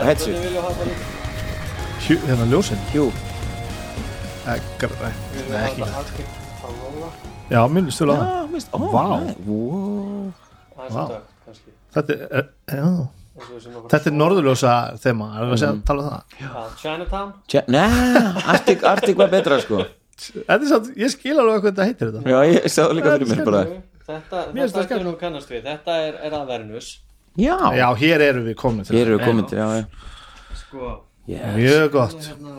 Hætsu ah, Hérna ljósinn Hjú. Ekkert Nei ekki Já, minnst þú laga Vá. Þetta er eh, Þetta er norðurljósa þema Það er að tala um það? Chinatown. Nei, Arctic var betra sko. Þetta er svo að ég skil alveg hvað þetta heitir þetta. Já, ég sagði líka fyrir mér bara. Þetta, þetta er nú kannast við Þetta er, er Avernus Já, Já, hér erum við komin til hér eru komin til já, já. Sko Yes. Mjög gott Hérna,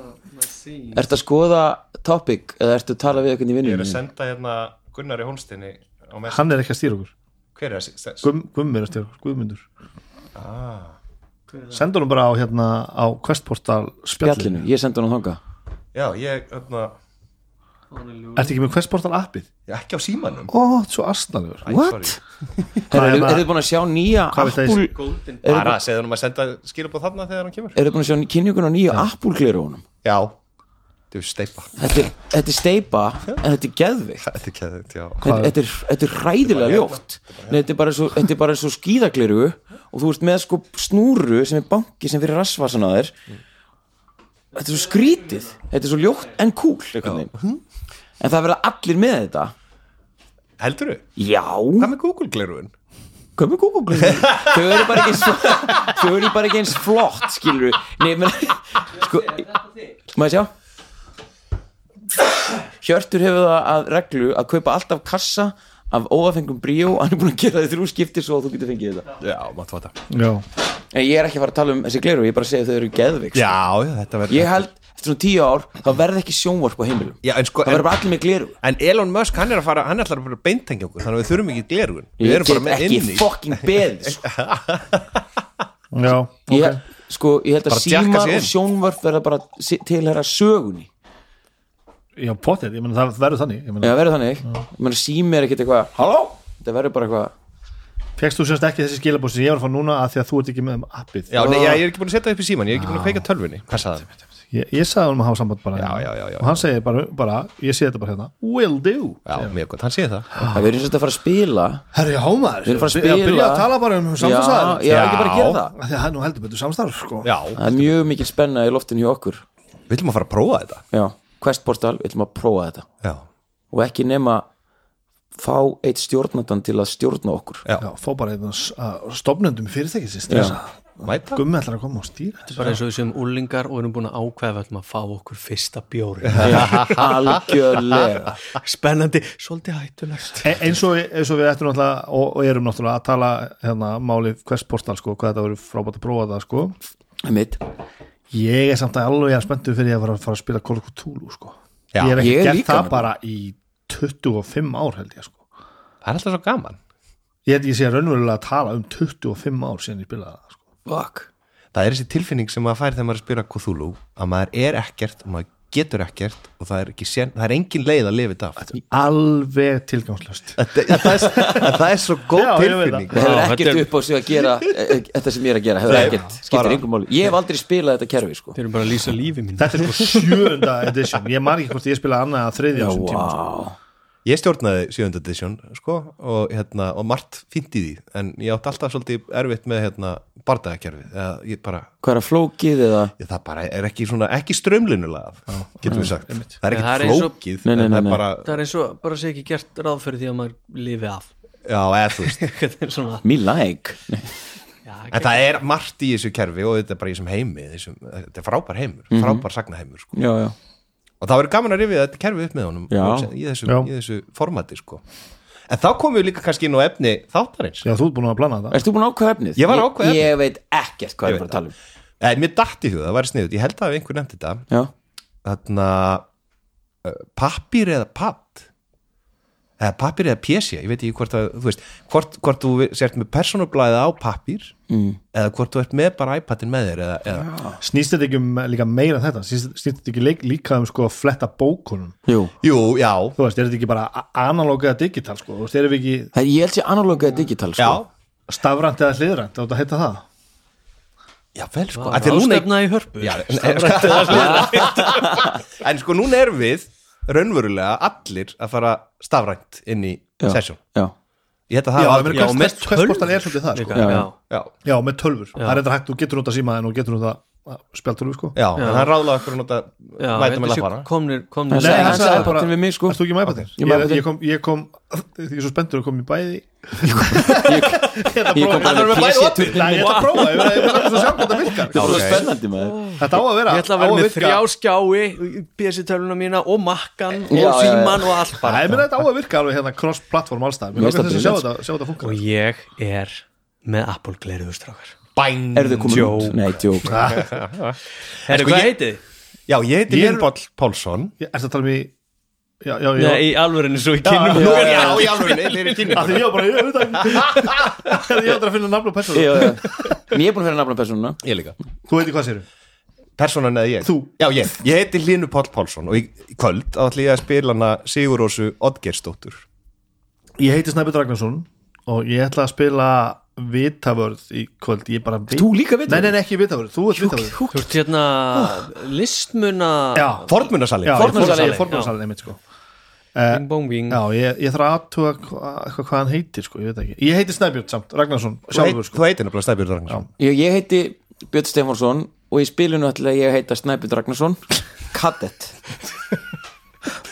Ertu að skoða topic eða ertu að tala við eitthvað í Ég er vinnunni? að senda hérna Gunnari Holstinni á messu. Hann er ekki að stýra okkur Hver er þessi? Gumm, Gumm er að stýra okkur, Guðmundur Ah. Sendu hann bara á hérna á Questportal spjallinu Spjallinu, ég sendi hann þanga Já, ég, hérna, Ertu ekki með Questportal appið? ég er ekki á símanum. Ó, svo astnalegur Æ, What? sorry. Hvað er þið búin að sjá nýja Apple Bara, segðu hann að senda skilabóð þarna þegar hann kemur. Þið búin að sjá kynningun á nýja Apple glerunum? Já, þetta er steipa Þetta er, þetta er steipa en þetta er geðvikt Þetta er keðið, já. Þetta, þetta, er, þetta er hræðilega ljótt. Nei, þetta er bara svo, þetta er bara svo skíðagleru og þú ert með sko snúru sem er banki sem fyrir rassvasan á þér. Þetta er svo skrítið. Þetta er svo ljótt en veginn. En það verða allir með þetta. Heldurðu? já, Hvað með Google-gleruðin? hvað með Google þau eru bara ekki eins þau eru bara ekki eins flott skilur nei, menn sko, maður sjá? Hjörtur hefur það að reglu að kaupa alltaf kassa af óafengum bríó hann er búin að gera þið þrjú skipti svo að þú getur fengið þetta. Já, Já, en ég er ekki að fara að tala um þessi gleru ég er bara að segja að þau eru geðvik Já, já, þetta verður ég held, eftir svona tíu ár þá verði ekki sjónvarp á heimilum. Já, en sko það verður en, bara allir með gleru en Elon Musk, hann er að fara, hann er alltaf að fara beintengja okkur Þannig að við þurfum ekki glerugun Við ég erum bara get með ekki inni. fucking beð sko. já, ok. ég, sko, ég held að Bara djakka símar sig og inn. sjónvarp verða bara tilheyra sögunni. Já, potið, ég meina það verður þannig ég Já, meina, verður þannig. Ég meina sími er ekkert eitthvað Halló? Það verður bara eitthvað Fekst þú semst ekki þessi skilabóð sem ég var að fá núna að því að þú ert ekki með appið? Já, nei, já, ég er ekki búin að setja upp í síman, ég er ekki búin að kveika tölvunni. Hvað sagði hann? Ég, ég sagði hann að hafa samband bara. Já, já, já, já. Og hann segir bara, bara ég sé þetta bara hérna. Will do. Já, mjög gott, hann sé það. Það verður eins og þetta að fara að spila. Herri, já maður. Við erum fara að Að byrja spila. að tala bara um Já, samstagsæðar ég er ekki bara að gera það? Það er nú heldur betur samstarf sko. Já, Það er mjög mikil spenna í loftinu hjá okkur. Við ætlum að fara að prófa þetta. Já, Quest Portal, við ætlum að prófa þetta. Já, Og ekki nema fá eitt stjórnandan til að stjórna okkur. Já, Já, fá bara einn stofnendum fyrirtækisins Já. Mæta. Gummi ætlar að koma og stýra Þetta er bara eins og við séum úlingar og erum búin að ákveða við ætlum að fá okkur fyrsta bjóri. Algjörlega. Spennandi, svolítið hættulegt. E eins, og, eins og við ættum náttúrulega og, og erum náttúrulega að tala hérna máli hvers portal sko, hvað þetta verður frábært að prófa það sko. Mitt. ég er samt að alveg að spenntu fyrir að fara, fara að spila Call of Cthulhu sko. Já, ég hef ekki ég gert það með. bara í 25 ár held ég sko. Það er alltaf svo gaman. Ég ég sé raunverulega að tala um 25 ár síðan ég spilaði. Fuck. Það er þessi tilfinning sem maður fær þegar maður er að Cthulhu að maður er ekkert og maður getur ekkert og það er, ekki sen, það er engin leið að lifa þetta af. Alveg tilgangslöst Þetta- ja, það, er, það er svo góð Já, tilfinning. Það hefur ekkert þetta er- upp á sig að gera e, e, þetta sem ég er að gera, hefur ekkert skiptir einhver máli, ég hef aldrei spilað þetta kerfi sko. Þeir eru bara að lýsa lífi mín þetta er sko sjönda edition. Ég ekki hvort ég spilaði annað að þriðja á þessum tíma sko. wow. Ég stjórnaði 7. edition sko, og, hérna, og margt fínt í því en ég átti alltaf svolítið erfitt með hérna, ég bara Hvað er að flókið eða? Ég, það bara er ekki, svona, ekki strömlinulega getum við sagt, það er Já, það ekki er eins og- flókið Nei, nei, en nei, það nei. er bara, Það er eins og bara sé ekki gert ráð fyrir því að maður lifi af. Já, eða þú veist. Me like. Já, en það er margt í þessu kerfi og þetta er bara í þessum heimi þessum, þetta er frábær heimur, frábær sagnaheimur sko. Já, já og það verður gaman að rifið þetta kerfi upp með honum í þessu, í þessu formati sko. en þá komum við líka kannski inn á efni þáttarins. Já, þú ert búin að plana þetta. Erst þú búin að ákveða efnið? Ég var að ákveða Ég, efnið. ég veit ekkert hvað Ég veit að tala um. En mér datt í hug, það væri sniðut, ég held að einhver nefndi þetta. Já, þarna uh, pappir eða papp eða pappir eða pjesja, ég veit ekki hvort að þú veist, hvort, hvort þú sért með persónublaðið á pappir mm. eða hvort þú ert með bara iPadin með þér eða, eða Snýst þetta ekki um líka meira en þetta? Snýst, snýst þetta ekki leik, líka um sko að fletta bókunum? Jú. Jú, já, Þú veist, er þetta ekki bara a- analóg eða digital sko? Þú veist, erum við ekki Það er ég held sér analóga digital sko. já, stafrænt eða hliðrænt veist að heita það? Já, vel sko. Ráðstefna í hörpu. Já, en sko núna erum við raunverulega allir að fara stafrænt inn í Já. session. Já, Já, ég held að það var meina, já, með er sko líka, Já, já. já, Já, með tölvur, það er þetta hægt, þú getur nota símaðin og getur nota spjaltölvu sko já, en hann ráðlaði okkur að nota Já, mæta með þetta lappana komnir, komnir Nei, hann sagði iPadin við mig sko Erst þú ekki með iPadin? Ég Ég, ég kom, ég kom, því ég er svo spenntur að koma í bæði Ég kom bara með PC-turnin Nei, ég ætla að prófa, ég ekki svo sjá hvað það virkar Það er spennandi maður Þetta á að vera Ég ætla að á vera með þrjá skjái PC-töluna mína og makkan og síman og allt Nei, bara þetta á að virka alveg hérna cross-platform allstað Mér finnst þess að sjá þetta, sjá þetta funkar og ég er með Apple gleruðustrákar bæn Er út? Nei, joke Herru, sko, hvað ég- heitið þið? Já, ég heiti Ég er- Lindbóll Pálsson Er þetta að tala um í Já, já, já Nei, í alvörinni svo í kynum já, já, Já, já, alveg, þeir eru kynni Af því ég bara, ég veit ekki Ég ætla að finna nafn og persónu Já, já. En ég er búin að fyrir nafna persónuna Ég líka Þú veitir hvað séru? Personan eða ég Þú. Já, ég, ég heiti Linur Páll Pálsson og í, í kvöld ætla ég að spila hana Sigurósu Oddgeirsdóttur Ég heiti Snæbjörn Ragnarsson og ég ætla að spila vitavörð í kvöld Ég bara veit Þú líka vitavörð? Nei, nei, nei, ekki vitavörð, þú ert vitavörð Þú ert hérna listmuna Já, Fornmunasali. já, Fornmunarsalinn. Fornmunarsalinn, einmitt sko. Bing bong bing. Já, ég, ég þarf að aðtuga eitthvað hvað hann heitir sko, ég veit ekki. Ég heiti Snæbjörn samt, Ragnarsson, sjálfur sko. þú heitir nefnilega Snæbjörn Ragnarsson. Ég, ég heiti Björn Stefánsson og í spilinu ætla ég heita Snæbjörn Ragnarsson. Kadett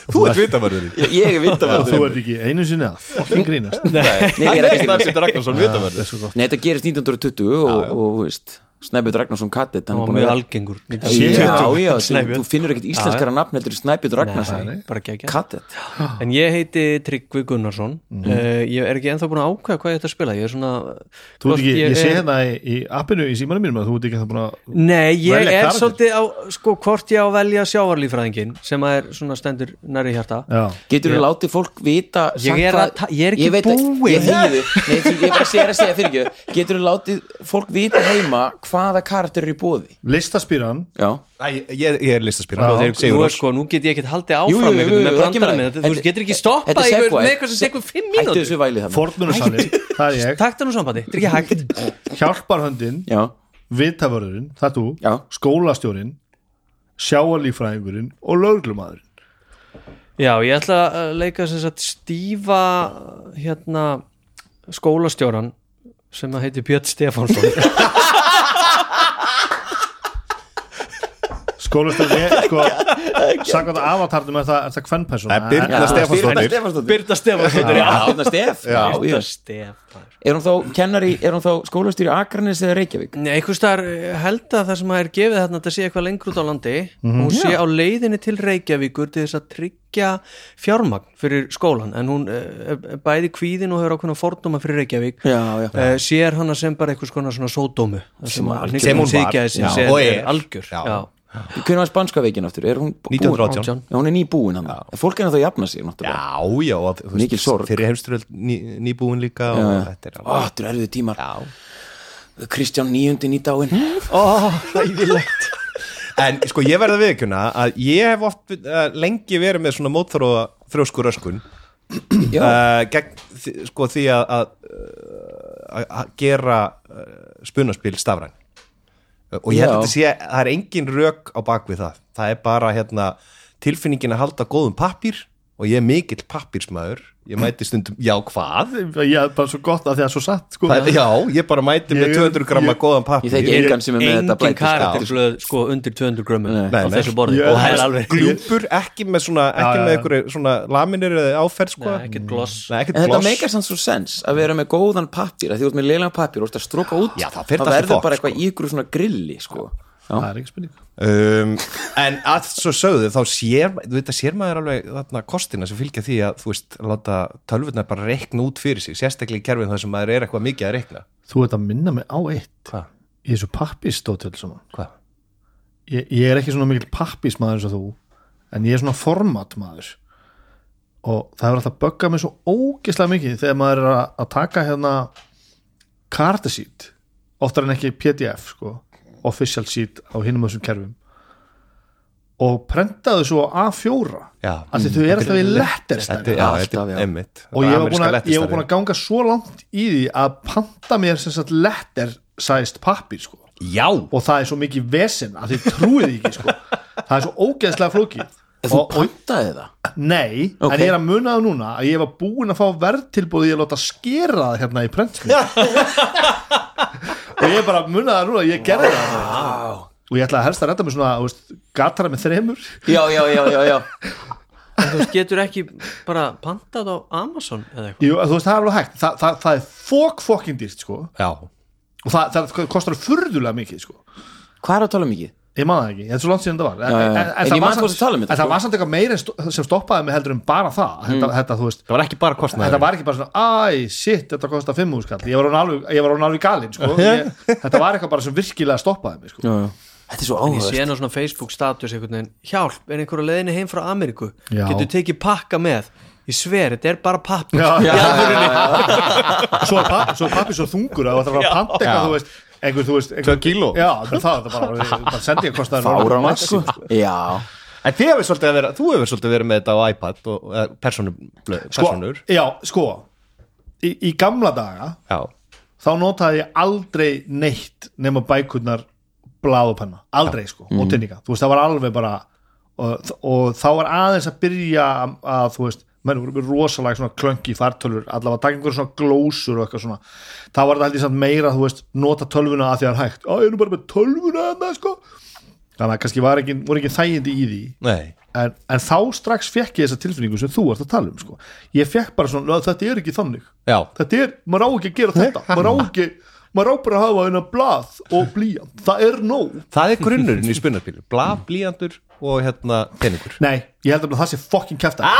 Þú ert vitavörður Ég, ég er Þú vitavörður ert ekki einu sinni að. Fokkin grínast. Nei, ég er Snæbjörn Ragnarsson vitavörður Nei, þetta gerist 1920 og, og, þú veist Snæbjörn Ragnarsson Það hann er var búinn að mjög vera- algengur. Já, já, þú, finnur ekkert íslenskara nafn Þetta er Snæbjörn Ragnarsson. Kadett En ég heiti Tryggvi Gunnarsson. Mhm. uh, Ég er ekki ennþá búin að ákveða hvað ég ætla að spila. Ég er svona Þú ert ekki, hvort ég sé er- hérna í, í appinu í símanum mínum að þú ert ekki það búin að Nei, ég er svolítið á Sko, hvort ég á að velja sjávarlífræðingin sem að er svona stendur næri hjarta. Já, Getur þú látið fólk vita Ég samt er að ég er ekki búinn. Ég hegiðu, nei, þú- ég bara segja að segja fyrir hvaða karakter er í bóði listaspýran ég, ég er listaspýra Já. Þeir, nú Sigurós sko, nú get ég ekkert haldið Jú, jú, áfram jú, jú, jú, með að- með þetta, þú getur ekki stoppað með eitthvað sem tekur fimm hættu mínútur. þessu vælið þarna. Fornmunarsalinn, það er ég. Takta nú sambandi, þetta er ekki hægt. Hjálparhöndin, Já, vitavörðurinn, það er þú. Já. Skólastjórinn Sjáarlífræðingurinn og löglumadurinn Já, ég ætla að leika sem sagt stífa hérna skólastjóran sem að heiti Björn Stefánsson Skólastjórinn, ég, sko Sakvæmt að avatarnum er það, það kvennpersona er Birna Já, Stefánsdóttir. Birna Stefánsdóttir. Birna Stefánsson Já, Birna Stef. Já, Birna já. Stefán Er hún þá kennari, er hún þá skólastýri Akranes eða Reykjavík? Nei, einhvers staðar eh, held að það sem er gefið þarna þetta sé eitthvað lengur út á landi og hún sé á leiðinni til Reykjavíkur til þess að tryggja fjármagn fyrir skólan en hún eh, er bæði kvíðin og hefur ákveðna fordóma fyrir Reykjavík. Já, já. Uh, sér hana sem bara einhvers konar svona sódómu sem, Sem hún var. og er. algjör. Já. Já. Hvernig var spanska veikin aftur? Er hún búin? 1918. Átján. Já, hún er nýbúin hann Fólk er að það jafna sig náttúrulega Já, já, og þú veist, Mikil sorg. Fyrir heimsturöld ný, nýbúin líka og Já. þetta er Ó, alveg þetta er erfið tímar Kristján níundi nýdáin En sko ég verða viðkjöna að ég hef oft uh, lengi verið með svona mótþróa þrjósku röskun Já, uh, gegn því, sko því að að, að gera uh, spunaspil stafræn og ég held að þetta sé að það er engin rök á bakvið það. Það er bara hérna tilfinningin að halda góðum pappír og ég er mikill pappírsmaður. Ég mæti stundum, já hvað? Ég er bara svo gott að því að svo satt sko. Það, já, ég bara mæti með Ég- 200 gramma ég- góðan Ég pappír þekki engan sem er með þetta engin blæti karakterblöð sko undir 200 grömmum Nei. á þessu borði. Ég- og það er alveg gljúpur, ekki með svona ekki Já, með einhverju svona laminir eða áferð sko. Nei, ekkert gloss. Nei, ekkert En þetta gloss. meikar sann svo sens að vera með góðan pappir að því þú ert með leilan pappir og þú ert að stróka út Já, það fer það þetta verður bara eitthvað í ykkur svona grilli sko. Það er ekki spurning. Um, en að svo sögðu þá sér, þú veit að sér maður alveg þarna kostina sem fylgja því að þú veist, láta tölvurnar bara reikna út fyrir sig sérstaklega í kerfin þar sem maður er eitthvað mikið að reikna. Þú ert að minna mig á eitt. Í þessu pappistótjöld saman hvað? Ég, ég er ekki svona mikil pappismadur eins og þú en ég er svona formatmaður. Og það hefur alltaf böggað mig svo ógislega mikið þegar maður er að, að taka hérna kartasít oftar en ekki pdf sko, official sheet á hinum þessum kerfum. Og prentaðu svo á A4 Já. af því þau eru alltaf í er emmitt og ég var búin að, ég var búin að ganga svo langt í því að panta mér sem sagt letter sized pappir sko. Já, og það er svo mikið vesen að þið trúið ekki sko. Það er svo ógeðslega flókið. Þú og, og, pantaði það? Nei, Ok. en ég er að muna það núna að ég var búin að fá verðtilbúið ég að láta skera það hérna í prentsmið og ég bara að muna það núna að ég gerði það. Og ég ætlaði helst að redda mig svona gatara með þremur. Já, já, já, já, já. En þú veist, getur ekki bara pantað á Amazon eða eitthvað? Jú, þú veist, það er alveg hægt. Þa, það, það er fokk fokkin dýrt sko. Já. Og það, það kostar furðulega mikið sko. Hvað er að tala mikið? Ég man það ekki, þetta er svo langt síðan það var. En, Já, já, já. en, En það ég var samt- tala um þetta, en það sko. var samt eitthvað meira en sem stoppaði mig heldur en bara það. Þetta, þetta, þú veist, það var ekki bara kostnaður þetta var ekki bara svona Æ, shit, þetta kostar 5 skall. Ég var alveg, ég alveg galinn sko. ég, Þetta var eitthvað bara sem virkilega stoppaði mig sko. Já, já. Þetta er svo Ég áhugast sé nú svona Facebook status einhvern veginn Hjálp, er einhver á leiðinni heim frá Ameríku? Já. Getur tekið pakka með? Ég sver, þetta er bara pappir Já, Já, Svo er pa- svo pappi svo þungur að það var að panta eitthvað, einhver, þú veist, einhver, Tvö kíló. Já, það, það, það bara, bara sendi ég kostaði Fáranlegt sko. Já, en þið hefur svolítið vera, þú hefur svolítið verið með þetta á iPad og eh, persónu, sko, persónur. Já, sko. Í, í gamla daga já, þá notaði ég aldrei neitt nema bækurnar blað og penna, aldrei sko, og tinninga. Þú veist, það var alveg bara og, og þá var aðeins að byrja að, að þú veist, menn voru með rosalega svona klönki fartölur, allavega að taka einhver svona glósur og eitthvað svona, þá var þetta held ég samt meira, þú veist, nota tölvuna að því að það er hægt, á, ég er nú bara með tölvuna að sko. Þannig að kannski ekki, voru ekki þægindi í því. Nei. En, en þá strax fekk ég þessa tilfinningu sem þú ert að tala um sko. ég fekk bara svona, "Ná, þetta er ekki þannig. Já, þetta er, maður á ekki að gera þetta. Maður á ekki, maður á bara að hafa eina blað og blíjant, það er nóg. Það er grunnurinn í spunarpílu blaf, blíjandur og hérna peningur. Nei, ég held að það sé fokkin kæfta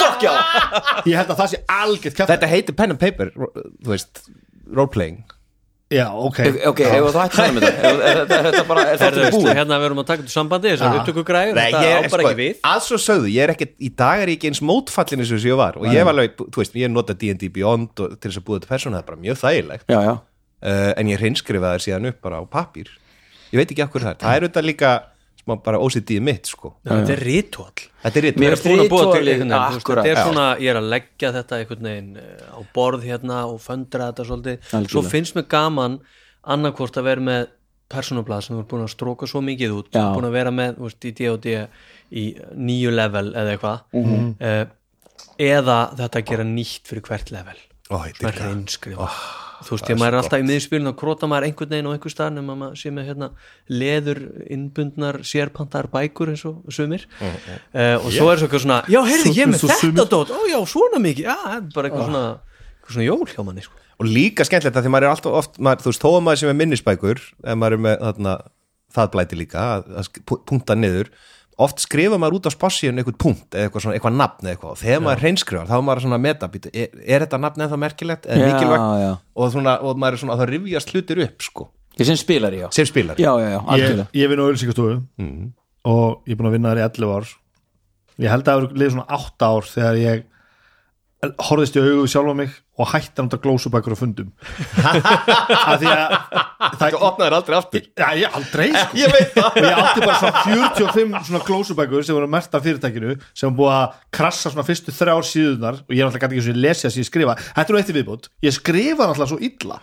fokk já. Ég held að það sé algjört kæfta þetta heitir pen and paper, þú veist roleplay já, ok, Ok, hefur þú hægt að tala um þetta? Er- þetta bara, er þetta búið? hérna við erum að taka þetta sambandi þess að Ja. við tökum græður Nei, ég er bara sko, ekki við. að svo sögðu, ég er ekki í dag er ég ekki eins mótfallin eins og þessu ég var. Og ég var alveg, þú veist, ég nota D&D Beyond og, til þess að búa þetta persónu, það er bara mjög þægilegt. Já, já. Uh, en ég hreinskrifa það síðan upp bara á pappír. Ég veit ekki af hverju það það er auðvitað líka bara OCD mitt, sko. Þetta er ritual. Þetta er Mér Ég er þetta er svona, ég er að leggja þetta einhvern veginn eh, á borð hérna og föndra þetta svolítið, Algjörlega. svo finnst mér gaman annarkvort að vera með persónublað sem er búin að stróka svo mikið út. Já. búin að vera með, veist, í D&D í nýju level eða eitthvað. Mhm. uh, eða þetta að gera nýtt fyrir hvert level. Ég svona dýrka. reynskrifa þú veist, ég maður er alltaf í miðspilin og króta maður einhvern veginn og einhver staðar nema maður sé með hérna leður innbundnar sérpantar bækur eins og sumir. Uh, og svo er svo eitthvað svona já, heyrðu, ég með þetta dót, ó já, svona mikið. Já, bara eitthvað svona eitthvað svona jól hjá manni sko. og líka skemmtilegt að því maður er alltaf oft maður, þú veist, þó að maður sem er minnisbækur ef maður er með þarna, það blæti líka að, að punkta niður oft skrifa maður út á spassíun eitthvað punkt eða eitthvað, svona, eitthvað nafn eða eitthvað. Og þegar maður hreinskrifar þá er maður svona metabítu er, er þetta nafn eða merkilegt eða Já, mikilvægt? já. og, svona, og maður er svona að það rifjast hlutir upp sko, sem spilari, já. Sem spilar Já, já, já, ég, ég vinn á ölsingastofu og ég er búin að vinna þar í 11 ár. Ég held að það hefur liðið svona 8 ár þegar ég horfðist í augu við sjálfa mig og hætti að nota glósubækur á fundum. Af því að það, opnaður aldrei aftur. Já, ég aldrei sko. ég veit það. Og ég átti bara svona 45 svona glósubækur sem voru mert af fyrirtækinu sem búið að krassa svona fyrstu þrjár síðunar og ég er alltaf gæti ekki svo lesið að ég skrifa. Þetta er nú eitt í viðbútt, ég skrifa alltaf svo illa.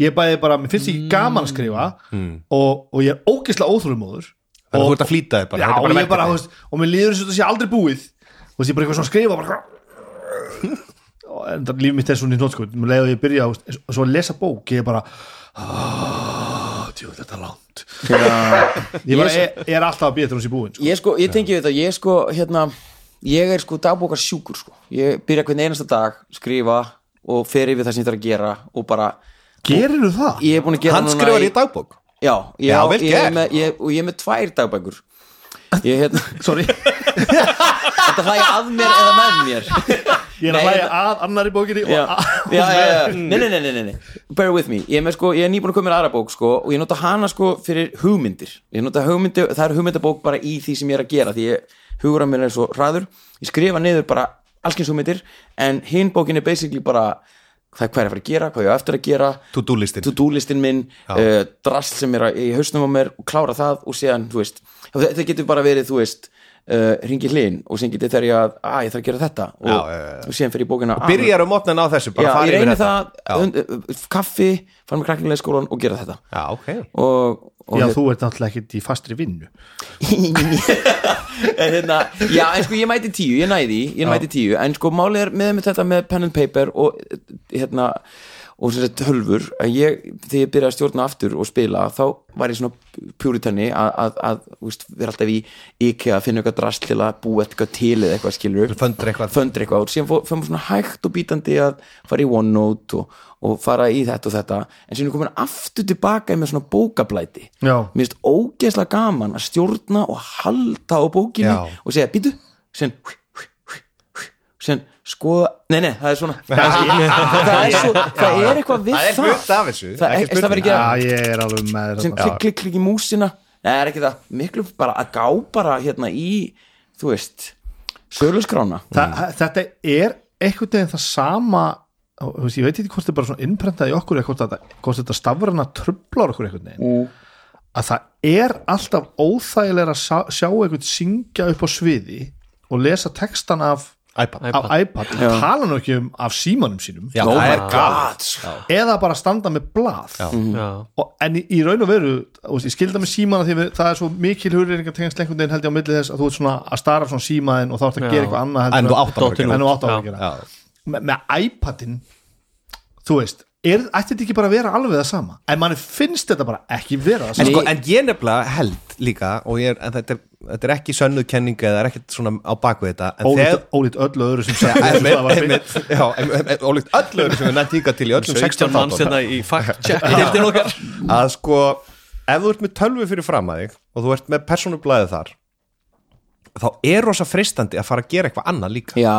Ég bæði bara, mér finnst ekki gaman að skrifa og, og ég er ógislega óþrumóður Þannig að þú ert að flýta þig bara, já, ég og mér líður þess að sé aldrei búið. Þú veist, ég bara eitthvað svona að skrifa bara, og líf mitt er svona í nót sko, mér leiði að ég byrja og svo að lesa bók, ég er bara djú, þetta er langt ég, bara, ég, ég er alltaf að til hún sé búin sko. ég sko, ég tengi við þetta, ég sko hérna, ég er sko dagbókar sjúkur sko. ég byrja hvern einasta dag, skrifa og fer yfir það sem ég þarf að gera og bara, gerir þú það? ég er búin að gera Hann núna skrifar í dagbók já, ég, Já, á- vel ég, er gert. með, ég, og ég er með tvær dagbækur ég hérna sorry, þetta hlæja að mér eða með mér. Ég er að hlæja þetta- að annari bókinni já, já, já, já. Nei, nei, nei, nei, nei, bear with me. Ég er, með, sko, ég er nýbúin að koma með aðra bók sko, og ég nota hana sko fyrir hugmyndir. Ég nota hugmyndir, það er hugmyndabók bara í því sem ég er að gera því ég hugur að mér er svo hraður. Ég skrifa niður bara allskins hugmyndir en hinn bókin er basically bara hvað er að fara að gera, hvað ég á eftir að gera? To-do listin to-do listin minn uh, drast sem er í hausnum á mér og klára það og séðan, þú veist þetta getur bara verið, þú veist uh, ringi hlinn og sem getur þegar ég að, að ég þarf að gera þetta. Og, Já, já, já. og síðan fyrir í bókina Byrjar um mótnin á þessu, bara ég yfir reyni þetta. það, uh, kaffi fara með krakkinlega skólan og gera þetta. Já ok. Og, og já, þú ert náttúrulega ekkert í fastri vinnu. En hérna, já, en sko ég mæti tíu, ég næði ég mæti tíu. En sko málið er með, með þetta með pen and paper og hérna og sem sagt hölfur, að ég þegar ég byrjaði að stjórna aftur og spila þá var ég svona pjúritanni að, að, að úst, vera alltaf í IKEA að finna eitthvað drast til að búa eitthvað til eða eitthvað skilur Föndur eitthvað. föndur eitthvað og síðan fyrir maður svona hægt og bítandi að fara í OneNote og, og fara í þetta og þetta en síðan er komin aftur tilbaka með svona bókablæti Já. mér finnst ógeðslega gaman að stjórna og halda á bókinni Já. og segja, býtu sen, sen skoða nei, nei, það er svona. Það er, svo, það er eitthvað við Það er það. hluti af þessu, það, ekki er, verður spurning. ekki já, að ég er alveg með sem klikk, klikk, klikk í músina. Nei, það er ekki það, miklu bara að gá bara hérna í, þú veist söluskrána. Þa, þetta er einhvern veginn það sama veist, ég veit ekki hvort þetta er bara svona innprentað í okkur eða hvort þetta, stafrana trublar okkur einhvern veginn. Að það er alltaf óþægilega að sjá, sjá einhvern syngja upp á sviði og lesa textan af, iPad. Af iPad. Og tala nú ekki um af símanum sínum. Já, Oh er God, eða bara standa með blað. Já, og, en í, í raun og veru þú veist, ég skilda með símana því við, það er svo mikil hurreiringar tengast einhvern veginn held ég á milli þess að þú ert svona að stara svona símaðin og þá ert að Já. gera eitthvað annað heldur En þú átt en átt að Já. gera. Já. Me, með iPadin þú veist, er, ætti þetta ekki bara að vera alveg það sama? En manni finnst þetta bara ekki vera það En, sama. sko, en ég nefnilega held líka og ég er, en þetta er, þetta er ekki sönnuð kenninga eða er ekkert svona á baku þetta en ólít öllu öðru sem ólíkt öllu öðru sem við nætt híka til í öllum 16 16 manns þáttum. hérna í fact check deildin okkar. Að sko, ef þú ert með tölvu fyrir fram að þig og þú ert með persónublaðið þar þá er rosa freistandi að fara að gera eitthvað annað líka. Já,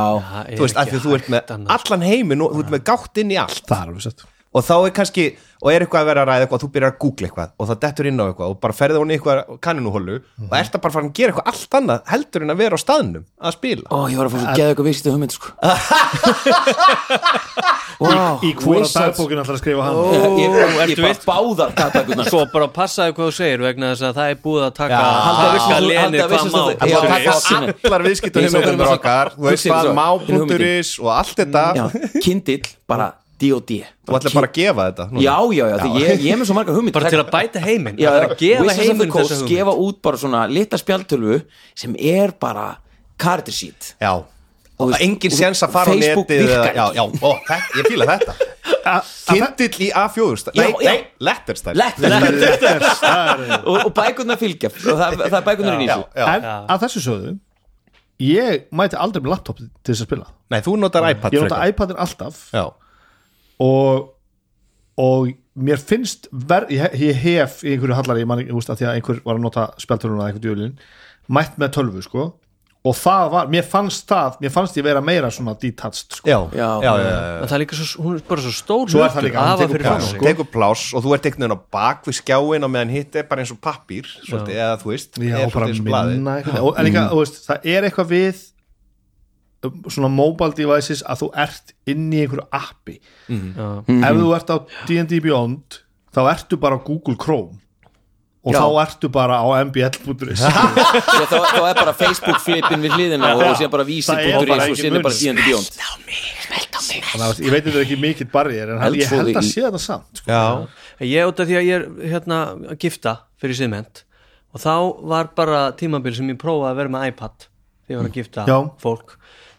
þú veist, af því að þú ert með annars. allan heiminn og þú ert með gátt inn í allt. Það er alveg sett og þá er kannski, og er eitthvað að vera að ræða eitthvað þú byrjar að googla eitthvað og það dettur inn á eitthvað og bara ferði hún í eitthvað kanninuhólu og ert að bara fara að gera eitthvað allt annað heldur en að vera á staðnum að spila. Ó, ég var að fá svo geða eitthvað viðskipta hugmynd sko. Wow, í hvora wizards. dagbókin alltaf að skrifa hann ég, ég, ég, ég bara báðar dagbækurnar. Svo bara passaði hvað þú segir vegna þess að það er búið að taka að- allar viðskiptum heimildur maður okkar. Þú veist Má.is og já, D.O.D. þú ætlar bara að gefa þetta núna. já, já, já, því ég, ég er með svo marga hugmynd bara til að bæta heiminn. Já, það er að gefa Wizards of the heiminn Coast þessa gefa hugmynd út bara svona litla spjaltölvu sem er bara character sheet. Já. Og og veist, engin og séns að fara á Facebook netið eða- virkar já, já, ó, ég fíla þetta. Kindill í A4 stæl Já, nei, já. nei, letterstæl Lett og, og bækurnar fylgja. Og það, það er bækurnar í já, nýsu já. en að þessu sögðu ég mæti aldrei með laptop til þess að spila. Nei, þú notar iPad ég nota frekar. iPadin alltaf. Já, og og mér finnst ver, ég, ég hef í einhverju hallari, ég man ekki, úst, að því að einhver var að nota spjaltöluna eða einhver djúlin mætt með tölvu, sko. Og það var, mér fannst það, mér fannst ég vera meira svona detached, sko. Já, Já. já, já, já, það er líka svo, hún er bara svo stór Svo er það líka, hafa tekur fram sko. tekur pláss og þú ert einhvern veginn á bak við skjáin og meðan hitt er bara eins og pappír svolítið, eða þú veist Já, er minna eitthvað, og, en líka, þú veist, það er eitthvað við svona mobile devices að þú ert inn í einhverju appi. Já. ef þú ert á D&D Beyond þá ertu bara á Google Chrome. Og Já. þá ertu bara á mbl.is þá, þá er bara Facebook flipin við hliðina og, og síðan bara vísi Það er punktur bara is og síðan er bara díðandi bjónd þannig ég veit að þetta er ekki mikill barriðir en ég held að sé þetta samt sko. já, Ég út af því að ég er hérna að gifta fyrir siðment og þá var bara tímabil sem ég prófaði að vera með iPad þegar ég var að gifta Já. fólk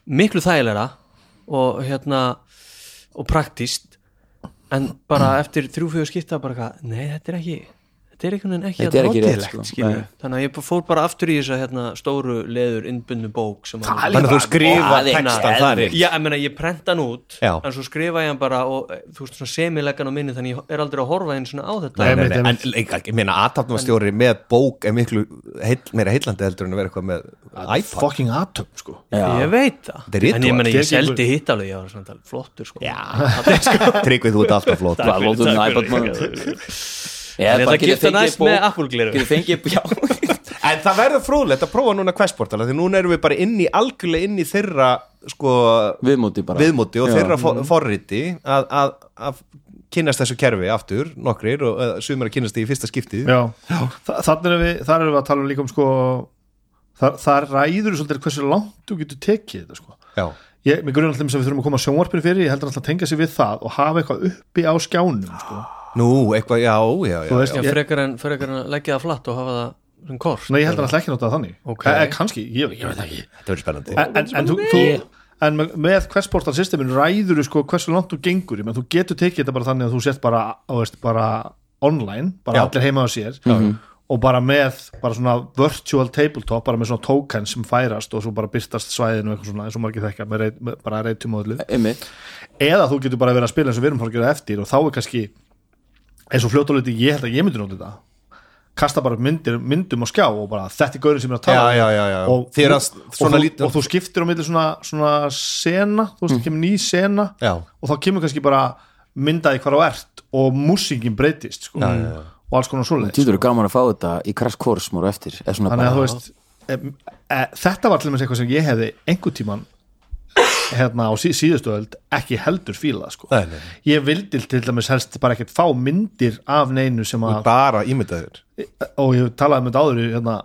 miklu þægilega og hérna og praktíst en bara eftir þrjú-fjögur skipta bara eitthvað, nei þetta er ekki þetta er einhvern veginn ekki Þetta er ekki rétt, sko. Nei. þannig að ég fór bara aftur í þessa hérna, stóru leður innbundu bók sem að Þannig að þú skrifa textan þar. Já, ég meina, ég prenta hann út Já. en svo skrifa ég hann bara og eh, þú veist, svona semilegan á minni þannig ég er aldrei að horfa einn svona á þetta. Nei, Nei, nei, en ég meina aðtapnumastjóri með bók er miklu heil, meira heillandi heldur en að vera eitthvað með iPad. fucking atom sko. Ég veit það, Þetta en ég meina, ritual. ég seldi hitt alveg ég var svona flottur sko. Já, tryggvið þú ert alltaf flott Ég Þetta gifta næst með Getur fengið, já. En það verður fróðlegt að prófa núna Questportal því núna erum við bara inn í algjörlega inn í þeirra sko Viðmóti bara. viðmóti og Já. þeirra for, forriti að, að, að kynnast þessu kerfi aftur, nokkrir og uh, sumar að kynnast því í fyrsta skiptið. Þannig erum við, þar erum við að tala um líka um sko þar, þar ræður svolítið hversu langt þú getur tekið þetta sko. Já. ég, mig grunn alltaf sem við þurfum að koma sjónvarpinu fyrir ég heldur alltaf að tengja sig við það og hafa eitthvað uppi á skjánum sko. Nú, eitthvað, já, já, já, Þú veist, Já, ég, frekar en, frekar en að leggja það flatt og hafa það sem kort. Nei, ég heldur alltaf ekki notað þannig. Ok. okay. eh, kannski, ég, ég veit ekki. Þetta verður spennandi. En, en, en, þú, þú, en með, með Questportal systemin ræður þú sko hversu langt þú gengur menn þú getur tekið þetta bara þannig að þú sett bara, veist, bara online, bara Já. allir heima á sér og bara með bara svona virtual tabletop, bara með svona tokens sem færast og svo bara byrtast svæðinu eitthvað svona eins og margir þekka með, reit, með bara reytumóðlu eða þú getur bara verið að spila eins og við erum að gera eftir og þá er kannski eins og fljóttuleiti ég held að ég myndi nota þetta. Kasta bara myndir, myndum á skjá og bara þetta er gaurin sem er að tala Já, já, já, já. og, er og, svona þú, lítið- og þú skiptir á milli svona, svona sena, þú veist, mm. kemur ný sena Já. og þá kemur kannski bara myndaði hvar á ert og músíkin breytist sko, já, já, og alls konar svoleiðis Týndur er gaman að fá þetta í Crash Course mór eftir. Eða svona þannig að bara- þú veist e, e, þetta var til dæmis eitthvað sem ég hefði einhvern tíman hérna á sí, síðustu öld ekki heldur fíla sko. Nei, nei. ég vildi til dæmis helst bara ekkert fá myndir af neinu sem að Bara ímyndaður og ég talaði með þetta áður hérna,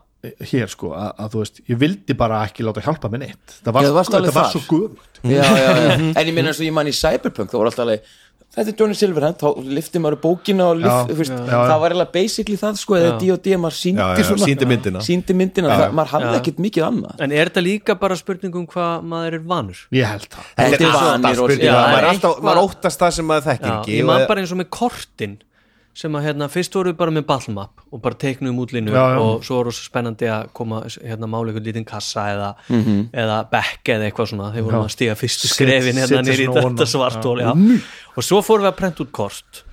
hér sko að, að þú veist, ég vildi bara ekki láta hjálpa með neitt það var, Já, varst alveg þetta var svo guðmugt já, já, já. en ég meina eins og ég man í Cyberpunk þá var alltaf alveg þetta er Johnny Silverhand, þá lifti maður bókina og Já, lift, fyrst, já, já. það var eiginlega basically það sko, eða D.O.D. maður síndi Já, já, myndina. síndi myndina, það, maður hafði Já. ekkert mikið annað En er þetta líka bara spurning um hvað maður er vanur? ég held það Þetta er er vanir alltaf og- Já, maður, maður óttast það sem maður þekkir Já, ekki ég man og- bara eins og með kortin sem að hérna, fyrst voru við bara með ballmap og bara teiknum útlínu Já, já. og svo voru svo spennandi að koma hérna mála einhvern lítinn kassa eða, Mhm. eða bekk eða eitthvað svona. Þegar vorum að stiga fyrstu skrefin hérna nýri í þetta svartól já. og svo fórum við að prenta út kort.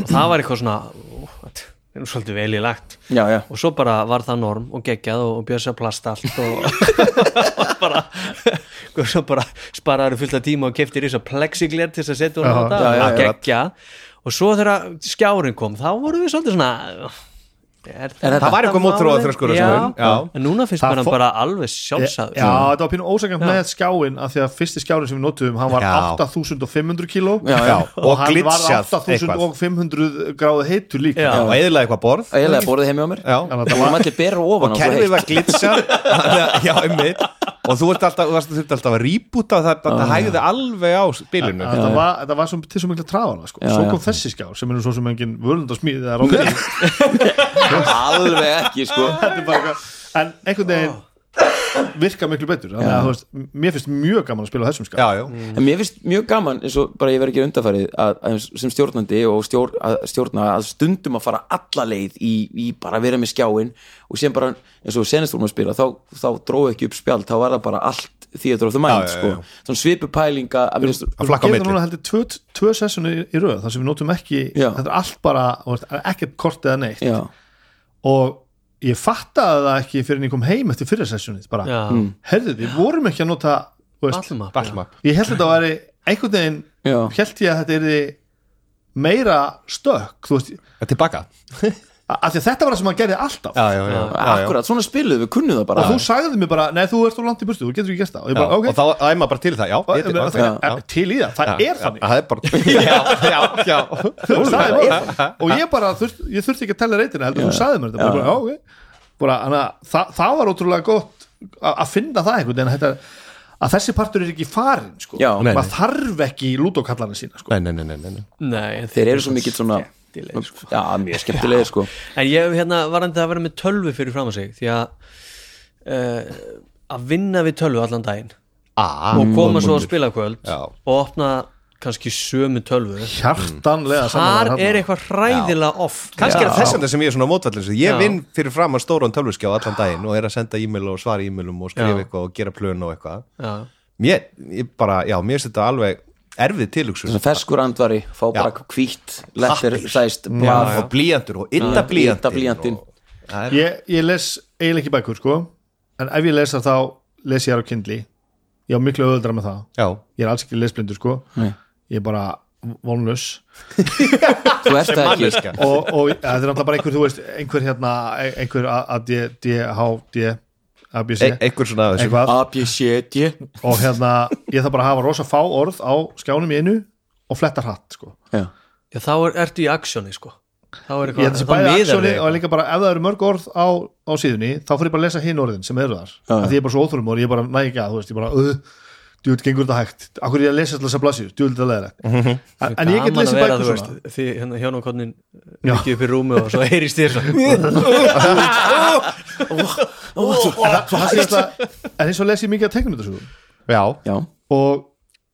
Og það var eitthvað svona ó, þetta er nú svolítið vel í lagt. Já, já, og svo bara var það norm og geggjað og, og björs að plasta allt og og bara og svo bara sparaður fullt af tíma og keftir þess að plexigler til þess að setja hún á þetta já. geggjað og svo þegar skjárin kom þá vorum við svolítið svona er þetta- Það var eitthvað þröskur Já. já. en núna finnst Það mér hann bara alveg sjálfsagður. Já, þetta var pínu ósækjant með skjáin af því að fyrsti skjáin sem við notuðum hann var Já. 8500 kíló. Og, Og hann var 8500 gráðu heitur líka. Já. og eðlaði eitthvað borð. Eiginlega borðið heimi á mér. Já. Það það svo kerfið var glitsa já, einmitt og þú ert alltaf, þú þurfti alltaf að rýbúta það, það hægði alveg á spilinu. Þetta var, þetta var svo, til svo mikla trafana sko. Svo já. kom þessi skjár sem er nú svo sem engin völundarsmíð eða ráðið alveg ekki sko. Þetta er en einhvern veginn virka miklu betur. Þannig að veist, mér finnst mjög gaman að spila á þessum já, já, En mér finnst mjög gaman eins og bara ég verð ekki undarfærið að, að sem stjórnandi og stjór, að stjórna að stundum að fara alla leið í, í bara að vera með skjáin og sem bara eins og senast vorum að spila þá, þá dróðu ekki upp spjald, þá var það bara allt theater of the mind Já, já, já. sko svona svipu pælinga að minnst, að flakka á Getur milli. núna heldur tvö, tvö sessinu í, röð þar sem við notum ekki, Já. þetta er allt bara ekkert kort eða neitt. Já, og ég fattaði það ekki fyrir en ég kom heim eftir fyrir sessjónið bara, Já. herðu, við vorum ekki að nota Ballmap. Ballmap. ég held að þetta væri einhvern veginn, held ég að þetta er meira stökk þú veist, tilbaka af því að þetta var það sem hann gerði alltaf. Já, já, já, já, já. akkurat, svona spiluðu við kunnum það bara. Og þú sagði mér bara, nei þú ert úr langt í burtu þú getur ekki gert það. Og ég Já, bara, ok, og þá æma bara til það, já, það- já, er- til í það, það er þannig. það er bara það og ég bara, þurft, ég þurfti ekki að tella reytina heldur, þú sagði mér þetta. Bara, bara, ok. Bara, hana, það, það var ótrúlega gott að að finna það einhvern veginn þetta, að þessi partur er ekki farin sko. Já. Nei, maður þarf ekki lúdókallarna sína sko. nei, nei, nei, nei, nei. Nei, en þeir eru svo mikill svona skemmtileg sko. Já, mjög skemmtilegir sko. En ég hérna varandi að vera með tölvu fyrir fram að sig því að uh, að vinna við tölvu allan daginn ah, og koma svo að spila kvöld Já. og opna kannski sömu tölvu. Hjartanlega Þar saman er eitthvað hræðilega off kannski er það þess vegna sem ég er svona mótvallins ég Já. vinn fyrir fram að stóran tölvuskjá allan daginn og er að senda e-mail og svara e-mailum og skrifa Já. eitthvað og gera plön og eitthvað. Já. mér, ég bara, já, mér finnst þetta alveg erfið tilhugsun. Svona ferskur andvari, fá bara hvítt Lettir sæst og blíjantur og það er- ég, ég les eiginlega ekki bækur sko. En ef ég lesa þá les ég á Kindle. Ég á miklu öðuldra með það. Já, ég er alls ekki lesblindur sko. Nei. ég er bara vonlus Þú ert það ekki. og, og þetta er náttúrulega bara einhver þú veist, einhver hérna einhver ADHD ABC e einhver svona af þessu. Eitthvað. ABCD og hérna ég þarf bara að hafa rosa fá orð á skjánum í einu og fletta hratt sko. Já, Já, þá er, ertu í aksjóni sko. Þá er eitthvað þá miðar þig og líka bara ef það eru mörg orð á, á síðunni þá fyrir ég bara að lesa hinn orðin sem eru þar. Já, því ég er bara svo óþólum og ég bara næ ekki að þú veist ég bara uh, djúvill gengur þetta hægt? Akkur er ég að lesa alltaf þess að blasju djúvill þetta leðilegt Mhm. en, en ég get að lesið bækur þú svona. því hérna hjónakonnin Já. ekki upp í rúmi og svo heyrist þér svo en það eins og les ég mikið að tegnum þetta svo já, já, og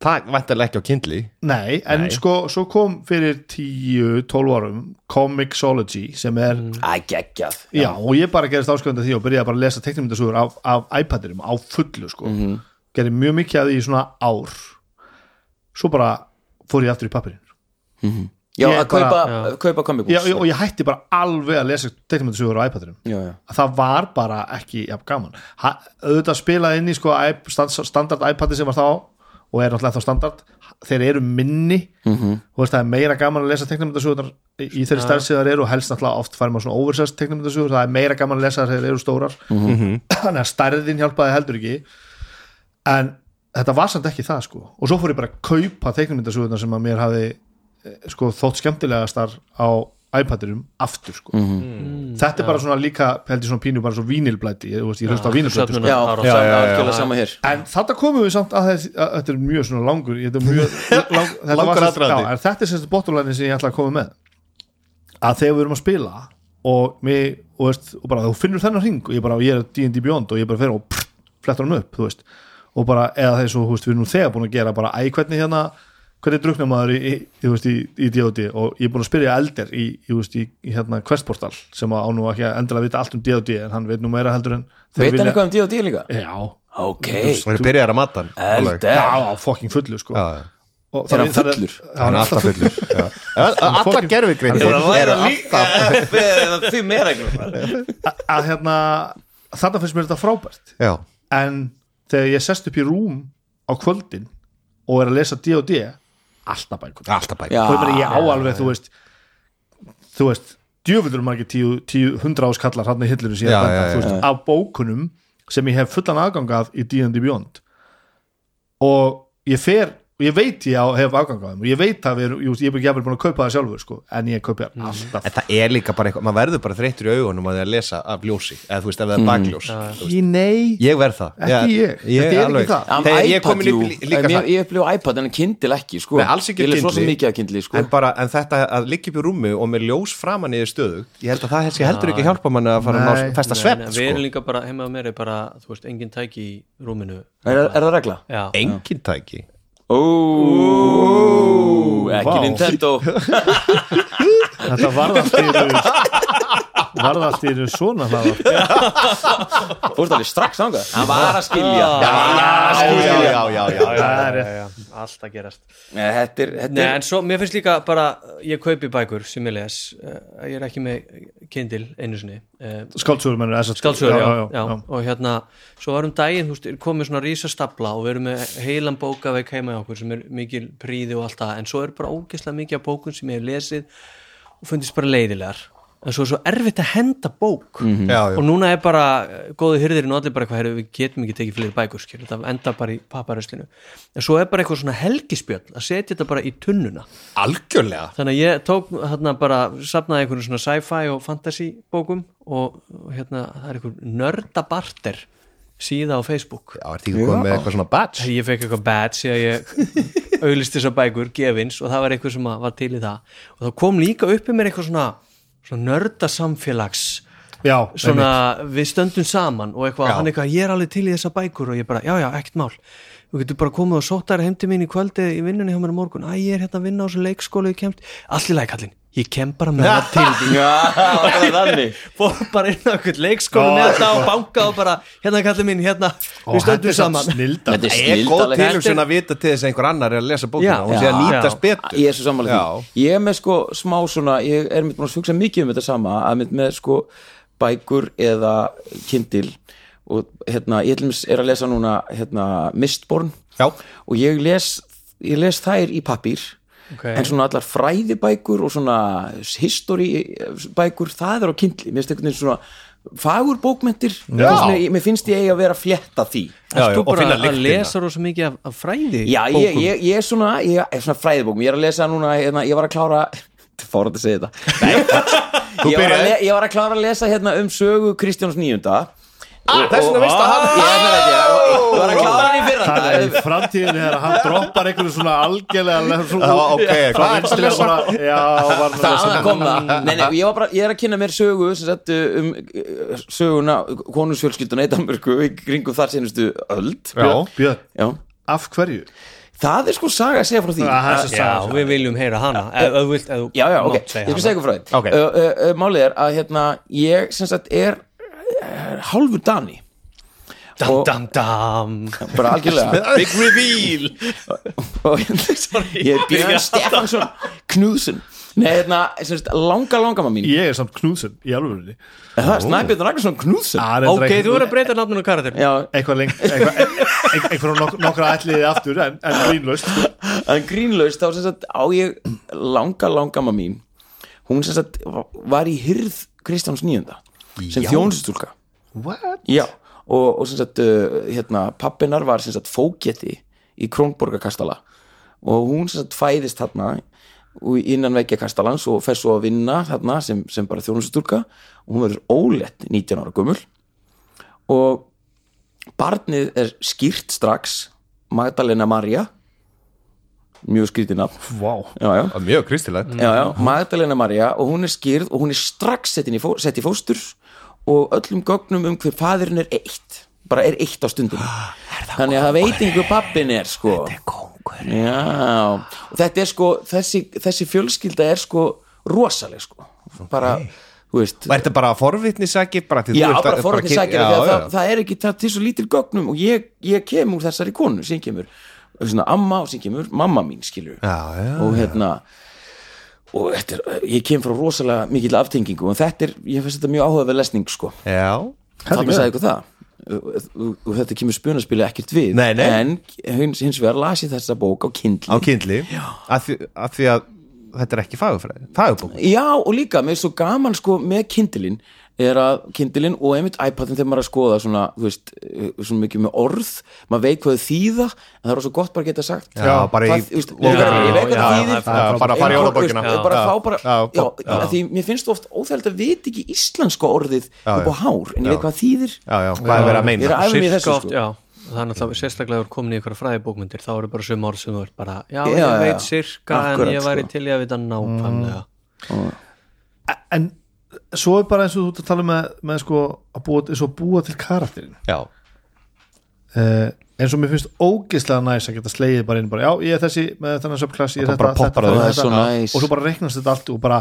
það vantarlega ekki á kindli nei, en sko svo kom fyrir 10-12 árum Comixology sem er Já, og ég bara gerist ásköfandi því og byrjaði bara að lesa teiknumyndasugur af, af iPadirum á fullu sko. Gerði mjög mikið að því í svona ár. Svo bara fór ég aftur í pappirinn Já, Ég að kaupa, bara- kaupa comic Já, books og ég hætti bara alveg að lesa teiknumyndasugur á já. að það var bara ekki jafn gaman. Ha, auðvitað spilað inn í sko, standard iPadi sem var þá og er náttúrulega þá standard. Þeir eru minni. Mhm. þú veist það er meira gaman að lesa teiknumyndasugur í í þeirri stærð sem það eru og helst náttúrulega oft fær maður svona oversized teiknumyndasugur það er meira gaman að lesa þegar þeir eru stórar. Mhm. þannig að stærðin hjálpaði heldur ekki en þetta var samt ekki það sko. Og svo fór ég bara að kaupa teiknumyndasugurnar sem að mér hafi eh, sko þótt skemmtilegastar á iPadirum aftur sko. Mhm. þetta er bara svona líka held ég svona pínu bara svo vínilblæti ég, ég hlust á vínilblæti sko. Já, já, já, en þetta komum við samt að, þess, að þetta er mjög svona langur þetta er mjög lang, þetta Langur en þetta er semst bóttulæni sem ég ætla að koma með. Að þegar við erum að spila og, mig, og, veist, og bara þú finnur þennan hring og ég bara ég er D&D Beyond og ég bara fer og pff, flettar hann upp þú veist og bara eða þess að við erum nú þegar búin að gera bara æ hvernig hérna hvernig druknar maður í, í, í, í, í D&D og ég er búin að spyrja eldir í, í, þú veist, í, í hérna Questportal sem á nú ekki að endilega vita allt um D&D en hann veit nú meira heldur en Veit hann eitthvað um D&D líka? Já, Ok, og það byrjar að mata hann já, á fucking fullu sko. Já, já. Og Er hann fullur? Já, hann er alltaf fullur. fokkin- gerfigrein eru alltaf Því meira að hérna þetta finnst mér þetta frábært. Já, en þegar ég sest upp í rúm á kvöldin og er að lesa D&D alltaf bækur. Alltaf bæk Já, og ég, meina, ég á alveg, þú veist þú veist, djöfuldur maður ekki tíu, tíu, hundra áskallar hann í hillinu síðan Já, já, veist, af bókunum sem ég hef fullan aðgangað í D&D Beyond. Og ég fer og ég veit ég á, hef aðgangað þeim og ég veit að við, erum- jú, ég er ekki jafnvel búin að kaupa það sjálfur sko, en ég kaupi það alltaf en það er líka bara eitthvað, maður verður bara þreyttur í augunum að því að lesa af ljósi, eða þú veist, ef það er bakljós Í nei, ég verð það Ekki ég. Þetta er ekki alveg. það. Um þegar ég er komin upp í- líka Ég, það ég upplifu iPad en Kindle ekki sko. Nei, alls ekki Ég les svo Kindle. mikið að Kindle sko. en, bara, en þetta að liggja upp í rúmi og með ljós framan í stöðu ég held að það sé heldur ekki hjálpa manni að fara að festa svepp nei, við erum sko. líka bara, heima á mér er bara þú veist, engin tæki í rúminu er, er það regla? engin tæki Ó, ekki. Nintendo þetta varð allt í einu varð allt í einu svona Fórst alveg strax ánga Hann var að skilja. Já, já, já, já, já, já. Það er rétt. já, allt að gerast. Nei, Þetta er, þetta Nei, er en svo, mér finnst líka bara ég kaupi bækur sem ég les uh, ég er ekki með Kindle einu sinni uh, skáldsögur mennur Skáldsögur, já, já, og hérna svo varum daginn, komið svona rísastabla og við erum með heilan bókaveik heima í okkur sem er mikil príði og allt það en svo er bara ógeðslega mikið af bókun sem ég hef lesið og fundist bara leiðilegar en svo er svo erfitt að henda bók. Já, já. og núna er bara eh, góði hyrðirinn og allir bara eitthvað, heyrðu, við getum ekki tekið fleiri bækur skil, þetta enda bara í paparöslinu en svo er bara eitthvað svona helgispjöld að setja þetta bara í tunnuna. Algjörlega. Þannig að ég tók hérna bara safnaði einhverjum svona sci-fi og fantasy bókum og, hérna það er einhver nördabarter síða á Facebook. Já, er því komið með eitthvað svona badge? Ég fekk eitthvað badge að ég auglist þessar bækur, gefins og það var eitthvað sem að var til í það. Og þá kom líka upp í mér eitthvað svona, svona nörda samfélags já, svona við stöndum saman og eitthvað, hann eitthvað, ég er alveg til í þessar bækur. Og ég bara, já já, ekkert mál þú getur bara komið og sótt þær heim til mín í kvöldi í vinnunni hjá mér á morgun, æ, ég er hérna að vinna á þessu kemst, allir lækallin ég kem bara með það til því Já, það þannig. Fór bara inn á eitthvað leikskóla með þetta og banka og bara, hérna kallið minn, hérna við stöndum saman. snilda Þetta er Það er góð snildalegt tilhugsun að vita til þess að einhver annar er að lesa bókina og sé að nýtast Já. betur. Ég er svo Já. því. Ég er með sko smá svona Ég er með búin að hugsa mikið um þetta sama að með, með sko bækur eða kindil og hérna, ég er að lesa núna hérna, Mistborn. Já. og ég les, ég les þær í pappír. Ok. en svona allar fræðibækur og svona historybækur það er á kindli, mér finnst einhvern veginn svona fagur bókmentir mér, finnst ég eigi að vera að flétta því. Já, já, þú og bara finna að lyktina. lesa rosa mikið af, af fræði Já, ég, ég, ég er svona, ég er svona fræðibókum, ég er að lesa núna, hérna, ég var að klára fór að segja þetta. Ég, var að ég var að klára að lesa hérna um sögu Kristjáns níunda. Ah, Þess vegna veist að hann ég, ég, ég, ég var að klára hann í fyrra. Það er í framtíðinni þegar hann droppar einhverju svona algjörlega svona, ok, hvað er já, var það Það kom það. Nei, nei, ég, var bara, ég er að kynna mér sögu sem sagt, um söguna konusfjölskylduna í Danmörku í kringum þar senustu öld. Já. Björn, Já. af hverju? Það er sko saga að segja frá því. Það svo Já, saga við viljum heyra hana. Ef ef þú vilt, ef þú Já, já, ok, ég skal segja ykkur frá því. Ok. uh, uh, uh, Málið er að hérna, ég sem sagt er hálfur Dani. Dam, dam, dam. Bara algjörlega. Big reveal. Og ég er Björn Stefansson Knúðsson Nei, hérna, sagt, langa langama mín. Ég er samt Knúðsson í alvörinni Það er Snæbjörn Ragnarsson Knúðsson er Ok, þú verður að breyta nafninu karakter eitthvað lengt eitthvað, eitthvað, eitthvað nok nokkra ætliði aftur en, en grínlaust. En grínlaust þá sem sagt á ég langa langama mín. Hún sem sagt var í hyrð Kristjáns nýjunda sem þjónustúlka. Og, og sem sagt uh, hérna, pappinar var sem sagt fókjeti í Krónborgarkastala. Og hún sem sagt fæðist þarna og innan veggja kastalans og fer svo að vinna þarna sem, sem bara þjónustúlka. Og hún verður ólétt 19 ára gömul. Og barnið er skýrt strax Magdalena Maria mjög skrítið nafn. Já. Mjög kristilegt. Já, já, Magdalena Maria og hún er skýrð og hún er strax sett, í, fó, sett í fóstur og öllum gögnum um hver faðurinn er eitt. Bara er eitt á stundum þannig að það veit einhver pappin er sko. Þetta er kongur já, og þetta er sko, þessi, þessi fjölskylda er sko rosaleg sko. Bara, þú veist. Og er þetta bara þú Já, bara Já, það, já. það, er ekki til svo lítil gögnum og ég, ég kem úr þessari konu sem kemur svona amma og sem kemur mamma mín skilur Já, já, og hérna og þetta er, ég kem frá rosalega mikil aftengingu og þetta er, ég finnst þetta mjög áhugaverð lesning sko, Já, þannig sagði ykkur það. Og, þetta kemur spunaspili ekkert við. Nei, nei. en hins, hins vegar las ég þessa bók á kindli á kindli að því, því að þetta er ekki Fagurbók. Já, og líka, mér er svo gaman sko með kindilinn er að kindilinn og einmitt iPadin þegar maður er að skoða svona, þú veist, eh, svona mikið með orð maður veit hvað þýða en það er svo gott bara að geta sagt Já, bara í- þú ég, ég veit bara fara í þú veist, bara Já, fá bara, já, já, já. að því mér finnst oft óþægild að vita ekki íslenska orðið Já, upp á hár en ég veit hvað þýðir. Já, já, hvað er verið að ég er meina? að Sirka sko. það er náttúrulega sérstaklega að komin í ykkur fræðibókmyndir þá eru bara sum orð sem þú ert bara já, ég veit sirka en ég væri sko. til í að vita nákvæmlega. En svo er bara eins og þú ert að tala með, með sko að búa, búa til karakterin Já, uh, eins og mér finnst ógeðslega næs að geta slegið bara inn bara, já, ég er þessi með þennan subklass, Og og svo bara reiknast þetta allt og bara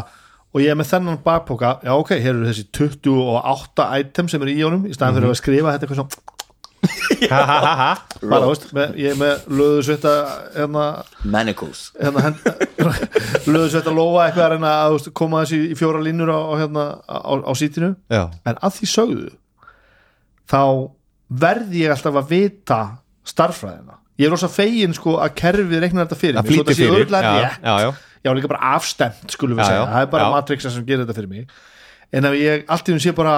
og ég er með þennan bakpoka, já ok, hér eru þessi 28 item sem eru í honum í staðan Mhm. fyrir að skrifa þetta eitthvað svona bara, veist, með, ég er með löðu svetta hérna, Manacles. hérna hend, löðu svetta lofa eitthvað að reyna að þú veist, koma þessi í fjóra línur á, hérna, á, á sítinu já, en að því sögðu þá verði ég alltaf að vita starffræðina ég er rosa fegin sko að kerfið reiknar þetta fyrir þetta sé fyrir. Já, já, já, já líka bara afstemt skulum við Já, segja, já, það er bara já. Matrixa sem gerir þetta fyrir mig. En ef ég allt í hún sé bara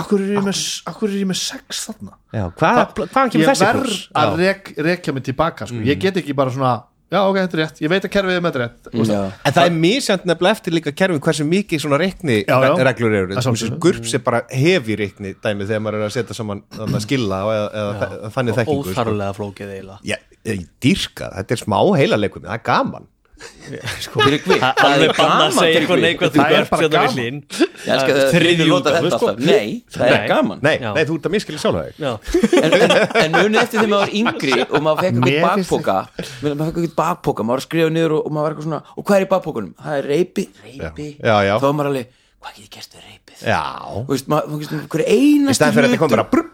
akkur er ég með, akkur er ég með sex þarna já. Hvað, hvaðan kemur ég þessi verð pluss? að Já. rek, rekja mig tilbaka sko. ég get ekki bara svona já ok, þetta er rétt, ég veit að kerfið er með þetta rétt mm. En það er misjant nefnilega eftir líka kerfið hversu mikið svona reikni Já, já. reglur eru Það er sjálfsögðu. GURPS er bara hefi reikni dæmi þegar maður er að setja saman þarna skilla eða, eða þannig þekkingu sko. óþarlega flókið Já, ég dýrka, það. þetta er smá heila leikum það er gaman Tryggvi, Það er gaman Það er bara gaman. Nota útgáfu, þetta sko. alltaf. Nei, það er gaman. Nei, nei þú ert að miskili sjálf En, en, en munið eftir þegar maður var yngri og maður fekk eitthvað bakpoka. Maður fekk eitthvað bakpoka, maður var að skrifa niður og, og maður var eitthvað svona, og hvað er í bakpokunum? Það er reypi, reypi þá var maður alveg, hvað get ég gert við reypið? Já, Þú veist, maður, þú veist, hver einasti Í staðinn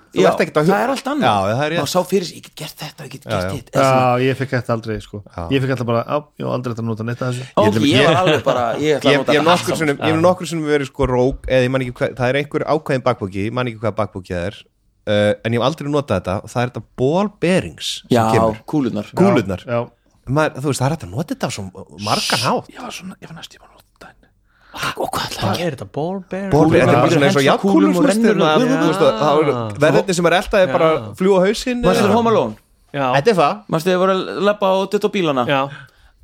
þetta þú Já, ert ekkert að hug- það er allt annað. Já, það er rétt. maður sá fyrir ég get gert þetta, ég get gert. Já, ég fekk þetta aldrei sko. Ég fekk alltaf bara, já, ég var aldrei þetta að nota neitt að þessu. Ok, Ég- ég var alveg bara ég ætla að nota ég hef þetta nokkur allt sinnum, ég hef nokkur sinnum verið sko rók eða ég man ekki hvað, það er einhver ákveðin bakbóki ég man ekki hvað bakbóki það er uh, en ég hef aldrei notað þetta og það er þetta ball bearings sem já, kúlurnar. Já, Maður, þú veist, það er hægt að nota þetta á svo margan hátt og hvað ætla hvað er þetta? Ball bear? Ball bear, þetta er Já. bara svona eins og og og- maður- eru verðinni sem er eldaði bara Já. fljúa hausinn eða- þér Home Alone? Já, Þetta er það Manstu þér voru að labba á dött á bílana? já,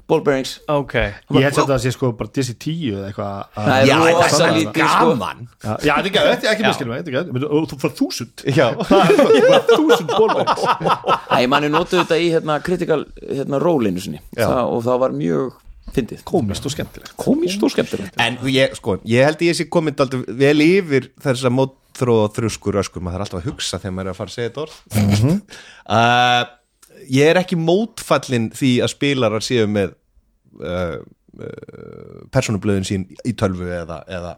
Ball bearings ok Ég held að það sé sko bara DC 10 eða eitthvað að- Það er Já, er sko. gaman Já, já, þetta er er ekki miskilum Þetta er ekki, og þú fyrir þúsund Já, Það er bara þúsund bólvegs Æ, manni notuðu þetta í hérna, critical hérna, rólinu sinni Já. það, og það var mjög fyndið. Komist og skemmtilegt. Komist og skemmtilegt. En ég, sko, ég held ég sé komin aldrei vel yfir þess að mótþróð þrjuskur öskur, maður þarf alltaf að hugsa þegar maður er að fara að segja þetta orð. Uh, Ég er ekki mótfallin því að spilarar séu með uh, uh, persónublöðin sín í tölvu eða, eða,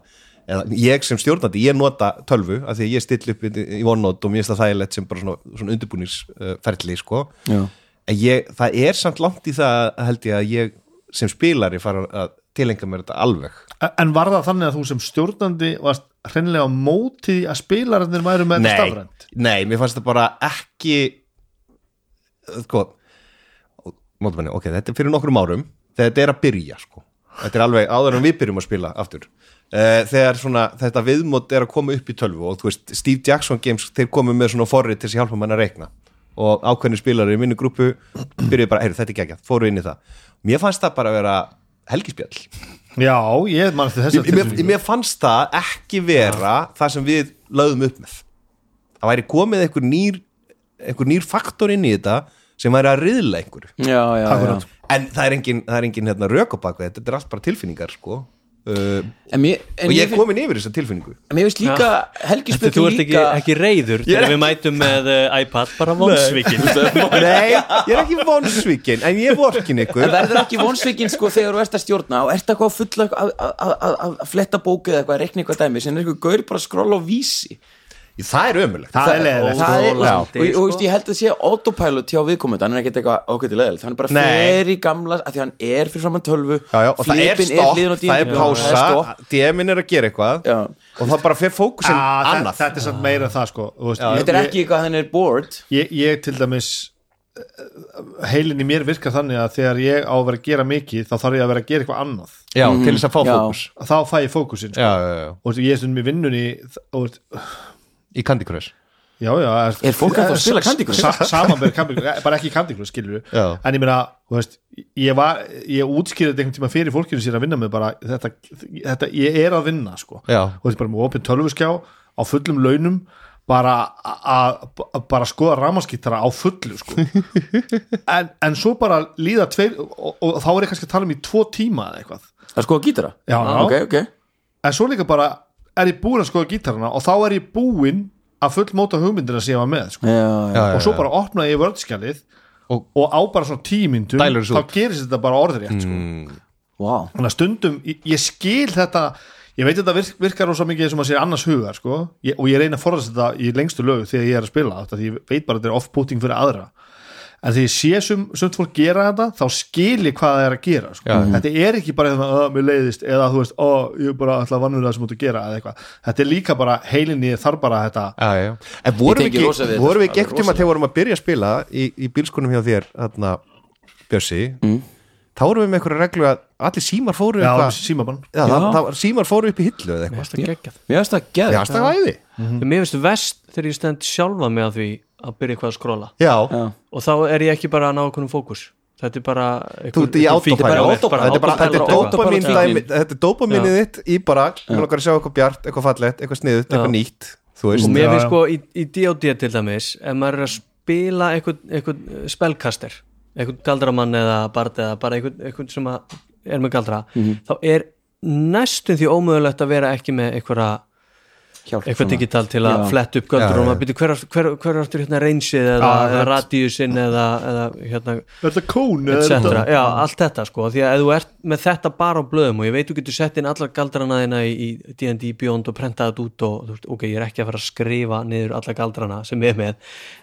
eða ég sem stjórnandi, ég nota tölvu af því að ég still upp í, OneNote og mér finnst það þægilegt sem bara svona, svona undirbúningsferli sko. Já. en ég, það er samt langt í það held ég að ég sem spilari fara að tilenga mér þetta alveg. En var það þannig að þú sem stjórnandi varst hreinlega á móti að spilararnir væru með þetta stafrænt? Nei, mér fannst það bara ekki sko mótumenni, ok, þetta er fyrir nokkrum árum þetta er að byrja sko. Þetta er alveg áður en við byrjum að spila aftur. Uh, þegar svona, þetta viðmót er að koma upp í tölvu og þú veist, Steve Jackson Games þeir komu með svona forrið til að hjálpa mann að reikna. Og ákveðni spilari í minni grúpu byrjuði bara, heyrðu, þetta er geggjað, fóru inn í það mér fannst það bara að vera helgispjall. Já, ég mann eftir þess mér, mér, mér fannst það ekki vera það sem við lögðum upp með. Það væri komið einhver nýr einhver nýr faktor inn í þetta sem væri að riðla einhverju. Já, já, já. En það er engin, það er engin hérna, rök á bakveg þetta er allt bara tilfinningar sko. Uh, En mér, en og ég ég er komin yfir þessa tilfinningu. En mér finnst líka Þetta helgispjöld þú ert ekki, líka ekki reyður Ég er þegar við mætum með uh, iPad? Bara vonsvikin nei, ég er ekki vonsvíkin en ég er vorkin En ykkur verður ekki vonsvikinn sko þegar þú ert að stjórna og ert að fulla að, fletta bókið eða eitthvað, að reikna eitthvað dæmi sem er eitthvað gaur bara að skrolla á vísi það er ömulegt Það er það er, Já. og, og, og veist, ég held að sé autopilot hjá viðkomandi, hann er ekkert eitthvað ákveðið leðilegt hann er bara fer í gamla að því hann er fyrir saman tölvu. Já, já, og það er stopp, það er pása er. DM-in er að gera eitthvað Já. og það bara fer fókusin Ah, annað. Þetta er samt meira en það sko Þú veist, þetta er ekki eitthvað að hann er bored. Ég, ég til dæmis heilin í mér virkar þannig að þegar ég á að vera að gera mikið þá þarf ég að vera að gera eitthvað annað. Já, til þess að fá Já. fókus. Þá fæ ég fókusin sko. já, já, já, og veist, ég er stundum í vinnunni og, veist, í Candy Crush já, já, Er fólk ennþá að spila Candy Crush? Sa samanber Candy Crush, bara ekki Candy Crush skilur Já. en ég meina, þú veist ég var, ég útskýrði einhvern tíma fyrir fólkinu sér að vinna með bara, þetta, þetta ég er að vinna, sko Já. og þetta bara með opinn tölvuskjá á fullum launum bara að skoða ramaskýttara á fullu sko. en, en svo bara líða tveir og, og, þá er ég kannski að tala um í tvo tíma eða eitthvað það er að gítara Já, ok, ok en svo líka bara er ég búinn að skoða gítarana og þá er ég búinn að fullmóta hugmyndina sem ég var með sko. já, já. Og svo bara opnaði ég vördskjalið Og- og, á bara svona tímyndum þá gerist þetta bara orðrétt sko. Vá. þannig að stundum, ég, ég skil þetta ég veit þetta virk, virkar rosa mikið sem að sé annars hugar sko, ég, og ég reyna að forðast þetta í lengstu lögu þegar ég er að spila þetta, því ég veit bara að þetta er off-putting fyrir aðra en þegar ég sé sumt fólk gera þetta þá skil ég hvað það er að gera sko. þetta er ekki bara þetta að mér leiðist eða þú veist, ó, ég er bara alltaf vannur það sem mútu gera eða eitthvað, þetta er líka bara heilinni þarf bara þetta já, já. en vorum við við vorum við ekki um rosa. að þegar vorum að byrja að spila í, í bílskunum hjá þér þarna, Bjössi? Mm. þá vorum við með einhverja reglu að allir símar fóru já, eitthvað já, það, það, símar fóru upp í hillu eða eitthvað. Mér finnst það geð já, það var æði. Mér finnst vest þegar ég stend sjálfa með að því að byrja eitthvað að Já. og þá er ég ekki bara að ná okkur fókus. Þetta er bara Þú ert í autopilot. autopilot. Þetta er dópaminið þitt í bara Mér langar að sjá eitthvað bjart, eitthvað fallegt, eitthvað sniðut, eitthvað nýtt Þú og mér finnst sko í, í D.O.D. til dæmis ef maður er að spila eitthvað, eitthvað spellkaster eitthvað galdramann eða bard eða bara eitthvað, eitthvað sem er með galdra þá er næstum því ómögulegt að vera ekki með eitthvað, Hjálp eitthvað digital til að Já. fletta upp galdur Já, og maður byrja hver, hver, hver áttur hérna reynsið eða, eða rétt. radíusinn eða, eða hérna þetta kón? eða etc. Já, allt þetta sko því að ef þú ert með þetta bara á blöðum og ég veit þú getur sett inn allar galdrana þina í, í D&D Beyond og prentað þetta út og þú veist, ok, ég er ekki að fara að skrifa niður allar galdrana sem er með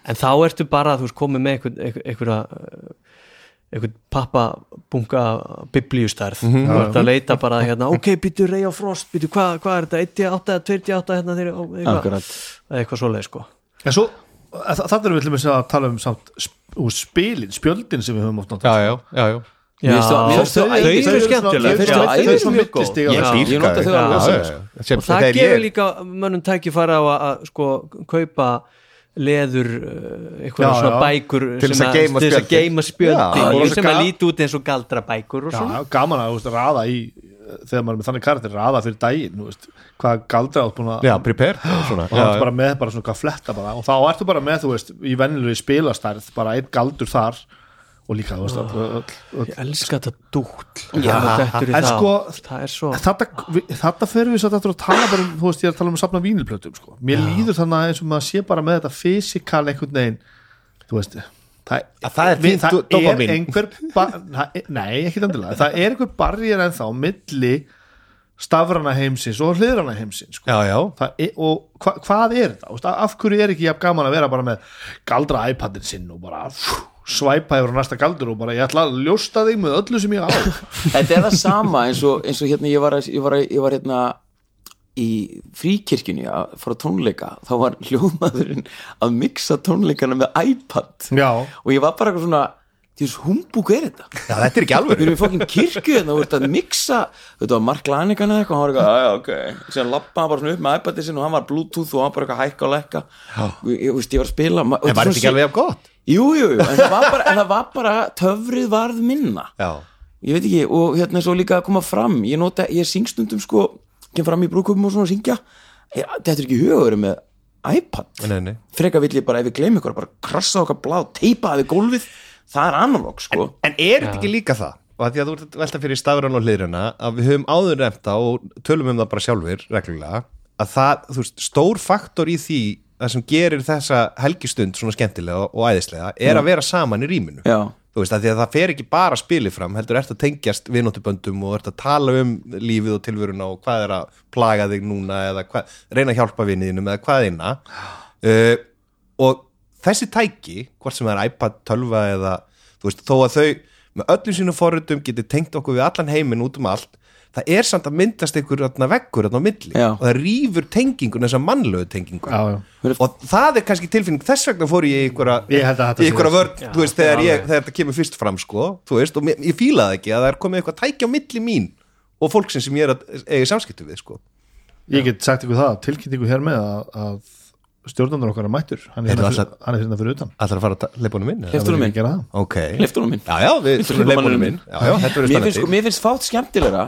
en þá ertu bara, þú veist, komið með einhver, einhver, einhverja einhvern pappabunga biblíustærð. Þú ert að leita bara hérna, ok, býtu Ray of Frost býtu hvað hva er þetta, 1.8 eða 2.8 hérna þeir, eitthvað, eitthvað svoleið sko. En svo, það erum við til dæmis að tala um samt úr spilin, spjöldin sem við höfum oft Já, notað já, já, já. Já, finnst þau eru skemmtileg. Mér finnst Já, þau Þetta æði er svo mjög góð. Ég Já. nota þau Já, já, já. Sem- og það gefur líka mönnum tækifæri á að, að sko kaupa leður uh, eitthvað Já, svona já. bækur Til þess sem að að spjöldin. geima spjöldin Já, sem að líti út eins og galdra bækur og gaman að veist, raða í þegar maður er með þannig karakter, raða fyrir daginn veist, hvað galdra átt búin að og svona og það er bara með bara svona hvað fletta bara og þá ertu bara með, þú veist, í vennilega spilastærð bara einn galdur þar og líka, þú veist, ég elska þetta dúll. Já, en en sko- það er svo þetta, við- þetta fyrir við svo þetta að tala bara um, þú veist, ég er að tala um að safna vínilplötum sko. mér líður þannig að eins og maður sé bara með þetta fysikal einhvern veginn þú veist, það, Að það er við- það er einhver ba- það er- nei, ekki endilega, það er einhver barriðar ennþá á milli stafrana heimsins og hliðrana heimsins sko. já, já. Það er, og hva, hvað er þetta Þú veist, af hverju er ekki jafn gaman að vera bara með galdra iPadin sinn og bara fú, svæpa yfir á næsta galdur og bara ég ætla að ljósta þig með öllu sem ég á. Þetta er það sama eins og, eins og hérna ég var, að- ég var, að- ég var hérna í fríkirkjunni að fara tónleika. Þá var hljóðmaðurinn að mixa tónleikana með iPad. Já, og ég var bara eitthvað svona því að humbúk er þetta? Já, þetta er ekki við alveg erum í fokkin kirkju en þú ert að mixa þetta var Mark Lanigan eða eitthvað hann var eitthvað, aðja, ok. Síðan lappa hann bara svona upp með iPadið sinn og hann var bluetooth og hann bara eitthvað hækka og lekka og ég, ég, veist, ég var að spila og En var þetta þetta ekki alveg jafn gott? jú, jú, en það en það var bara töfrið varð minna. Já, ég veit ekki, og hérna svo líka að koma fram ég nota, ég syng stundum sko kem fram í brúkupum og svona að syngja. Þetta er ekki hugaður með iPad. Nei, nei. Freka vill ég bara ef ég gleymi ykkur bara krassa okkar blá, teipa við gólfið það er analog sko. En er þetta ekki líka það? Og að því að þú ert velta fyrir stafran og hliðruna að við höfum áður nefnt það og tölum um það bara sjálfur reglulega að það, þú veist, stór faktor í því að sem gerir þessa helgistund svona skemmtilega og æðislega er að vera saman í rýminu. Já, þú veist, að því að það fer ekki bara spilið fram heldur ert að tengjast vinnóttuböndum og ert að tala um lífið og tilvöruna og hvað er að plaga þig núna eða hvað, reyna að hjálpa vinniðinum eða hvað eina. Uh, og þessi tæki hvort sem það er iPad 12 eða þú veist, þó að þau með öllum sínum forröndum getur tengt okkur við allan heiminn út um allt það er samt að myndast einhver þarna á milli Já. og það rýfur tengingun þessa mannlegu tengingun já, já. og það er kannski tilfinning þess vegna fór ég í einhverja þú veist, þegar, ég, þegar þetta kemur fyrst fram sko, þú veist, og ég fílaði ekki að það er komið eitthvað tækja á milli mín og fólksinn sem ég er að eiga samskiptu við sko. ég get sagt ykkur það, tilkynningu hér með að, að stjórnandur okkar er mættur. Hann er hérna fyrir, hann er hérna fyrir utan. Ætlar að fara að leipa honum inn? Hleyptu honum inn. ég gera það? Ok, hliftunum minn já, já, við leipa honum honum inn. Já, já, þetta verður mér finnst, spennandi mér finnst fátt skemmtilegra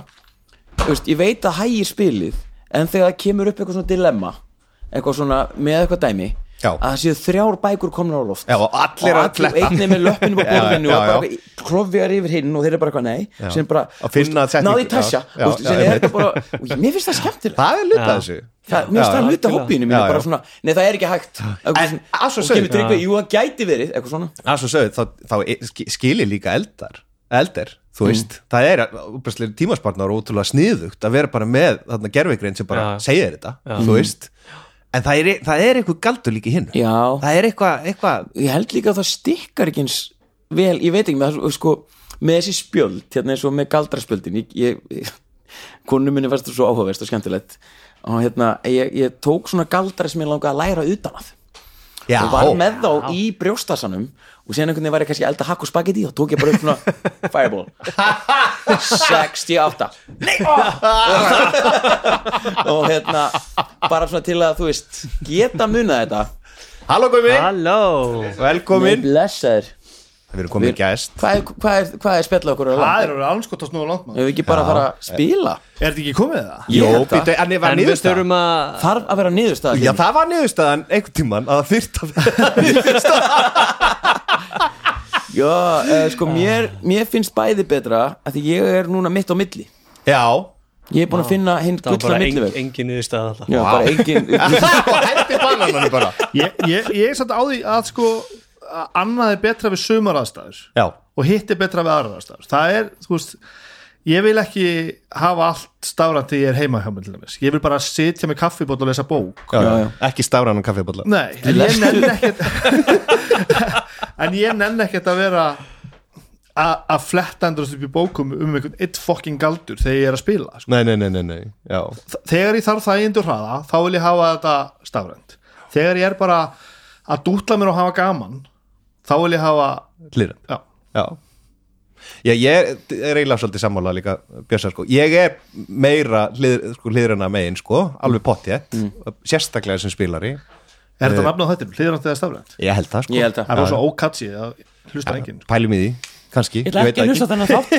Þú veist, ég veit að hægir spilið en þegar það kemur upp eitthvað svona dilemma eitthvað svona með eitthvað dæmi Já. að það séu þrjár bækur komnar á loft. Já, og allir og að allir einni með löppinu Já, borðinu og bara klofjar yfir hinn og þeir eru bara eitthvað nei sem bara, Að náði í tasja og ég- mér finnst það skemmtilega Það er luta þessu Það, mér finnst það hluta hobbíinu mínu Já, já. bara svona, nei það er ekki hægt. En, að svo og sögðu- kemur tryggvi, jú það gæti verið eitthvað svona. Að svo sögðu, þá, þá ski- skilir líka eldar eldir, þú veist. Það er útbærslega tímaspartnar og útrúlega sniðugt að vera bara með þarna gerfigrein sem bara Já. segir þetta, þú veist. En það er, það er eitthvað galdur líka hinn já, það er eitthvað, eitthvað ég held líka að það stikkar ekki eins vel, ég veit ekki með, það, sko, með þessi spjöld, hérna eins og með galdraspjöldin ég, ég konu minni fannst það svo áhugavert og skemmtilegt og hérna, ég, ég tók svona galdra sem ég langaði að læra utan að já, og var með þá í brjóstassanum og síðan einhvern veginn var ég kannski að elda hakk og spagetti og tók ég bara upp svona fireball. 68 Nei, ó! og hérna bara svona til að þú veist geta munað þetta. Halló Gumi, Halló. Velkomin. Blessaður Við erum komið gæst. Hvað er, hvað er, hvað er spjallað okkur að Það langt? er alveg alls gott að snúða langt við ekki bara að fara að spila? Er þetta ekki komið það? Jó, það. býtu, en ég var En við niðurstaðan. þurfum að Þarf að vera niðurstaða Já, það var niðurstaðan einhvern tímann að það þyrft að vera Já, uh, sko, mér, mér finnst bæði betra að því ég er núna mitt á milli. Já. Ég er búin að finna hinn Það var gullna bara en, milliveg engin niðurstað alltaf Já, bara engin Og hætti banananu bara. Ég, ég, ég er satt á því að sko að annað er betra við sumar aðstæður Já, og hitt er betra við aðrar aðstæður. Það er, þú veist ég vil ekki hafa allt stafrænt þegar ég er heima hjá mig til dæmis, ég vil bara sitja með kaffibót og lesa bók. Já, já, já. Ekki stafranum kaffibólla Nei, en ég nenn ekkert en ég nenn ekkert að vera a- að fletta endurst upp í bókum um einhvern eitt fokking galdur þegar ég er að spila sko. Nei, nei, nei, nei, nei Já, þegar ég þarf það eindur hraða þá vil ég hafa þetta stafrænt. Þegar ég er bara að dútla mér og hafa gaman þá vil ég hafa hlýra já, Já. Já, ég er eiginlega svolítið sammála líka Björsar, sko, ég er meira hlið, sko, hlýðrana megin, sko, alveg pottjett sérstaklega sem spilari. Er þetta nafn á þetta, hlýðrandi eða stafrænt? Ég held það, sko. Ég held að það er rosa ókatsi, það hlusta enginn sko. Pælum í því, kannski. Ég ætla veit ekki að það hlusta þennan þátt.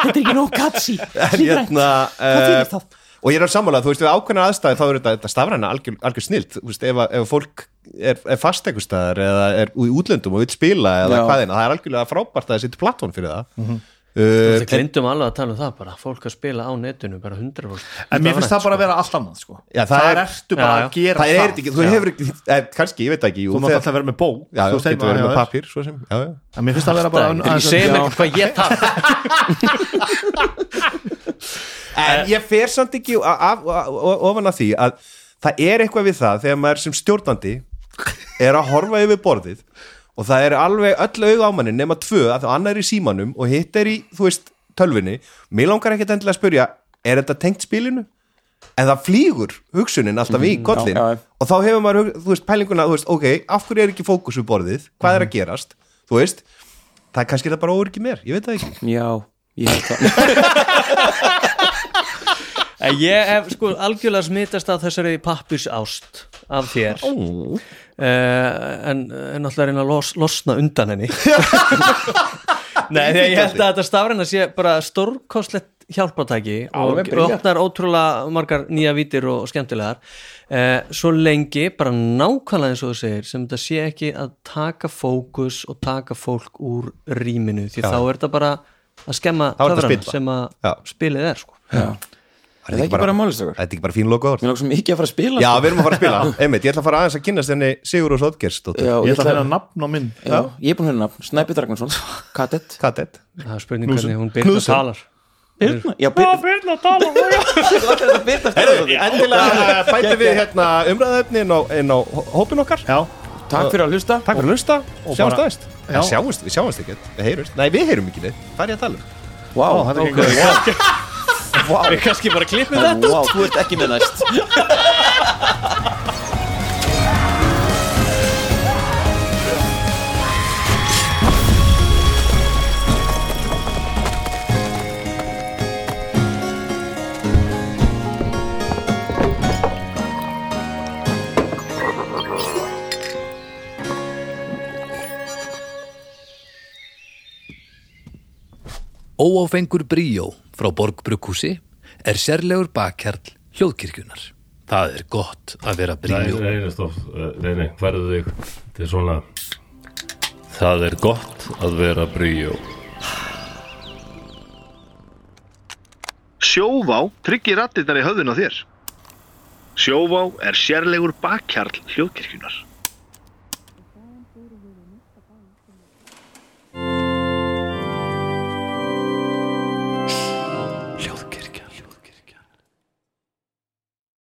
Þetta er ekki nóg katsi. Hérna, Hvað þýðir uh, það? Og ég er að sammála, þú veist, við ákveðna aðstæði þá er þetta, stafræna algjör, algjör snilt þú veist, ef, ef fólk er, er fast einhver staðar eða er í útlöndum og vil spila eða Já. hvað eina, það er algjörlega frábært að það setja plattform fyrir það mm -hmm. Við glindum alveg að tala um það bara Fólk að spila á netinu bara 100% en mér finnst það bara að vera allt annað sko. Já, það það er- ertu bara Já, já. að gera það það, er ekki, þú hefur ekki eh, kannski, ég veit það ekki jú, þú mátt alltaf vera með bók já, já, þú getur verið með þér. pappír svo sem, já, já. En mér finnst það að vera bara Ég segi mér ekki hvað ég tala en ég fer samt ekki ofan að því að það er eitthvað við það þegar maður sem stjórnandi er að horfa yfir borðið og það er alveg öll auð á manni nema tvö að það annar er í símanum og hitt er í, þú veist, tölvinni mér langar ekkert endilega að spyrja er þetta tengt spilinu? en það flýgur hugsunin alltaf í kollin já, já. og þá hefur maður, þú veist, pælinguna þú veist, ok, af hverju er ekki fókus við borðið? Hvað er að gerast, þú veist það er kannski það bara ekki mér, ég veit það ekki. Já, ég held það En Ég hef sko algjörlega smitast af þessari pappis ást af þér uh, en, en náttúrulega reyna að los, losna undan henni Nei, þegar ég held að þetta stafræna sé bara stórkostlegt hjálpatæki og opnar ótrúlega margar nýja vítir og skemmtilegar uh, svo lengi, bara nákvæmlega eins og þú segir, sem þetta sé ekki að taka fókus og taka fólk úr rýminu, því þá er þetta bara að skemma er spilla. sem að Já. spilið er sko. Já. Er það ekki bara málistakar? Þetta er ekki bara fín logo Mér svo mikið að fara að spila Já, sko. við erum að fara að spila. Einmitt, ég ætla að fara aðeins að kynast henni Sigur og og ég ég ætla að finna nafn á minn Já, ég er búin að höra nafn. Snæpi Dragnarsson Kadett Kadett það er spurning hvernig hún Knússon. talar. Birna? Já, Birna Endilega uh, bæti við hérna umræðaefni inn á, hópin okkar. Já, Takk fyrir að hlusta. Takk fyrir að hlusta Sjáumst aðeins. Já. Sjáumst, við sjáumst ekkert Við heyrumst. Nei, við heyrum ekki neitt. Hvað er ég að tala um? Vá, Ó, þetta gengur vel. við kannski bara klippum þetta Vá, þú ert ekki með næst Óáfengur bríó frá Borg Brukkúsi er sérlegur bakkjarl hljóðkirkjunar. Það er gott að vera bríó. nei, nei, stopp, Eh, nei, nei, færðu þig Þetta er svona Það er gott að vera bríó Sjóvá tryggir rattirnar í höfðun á þér. Sjóvá er sérlegur bakkjarl hljóðkirkjunar.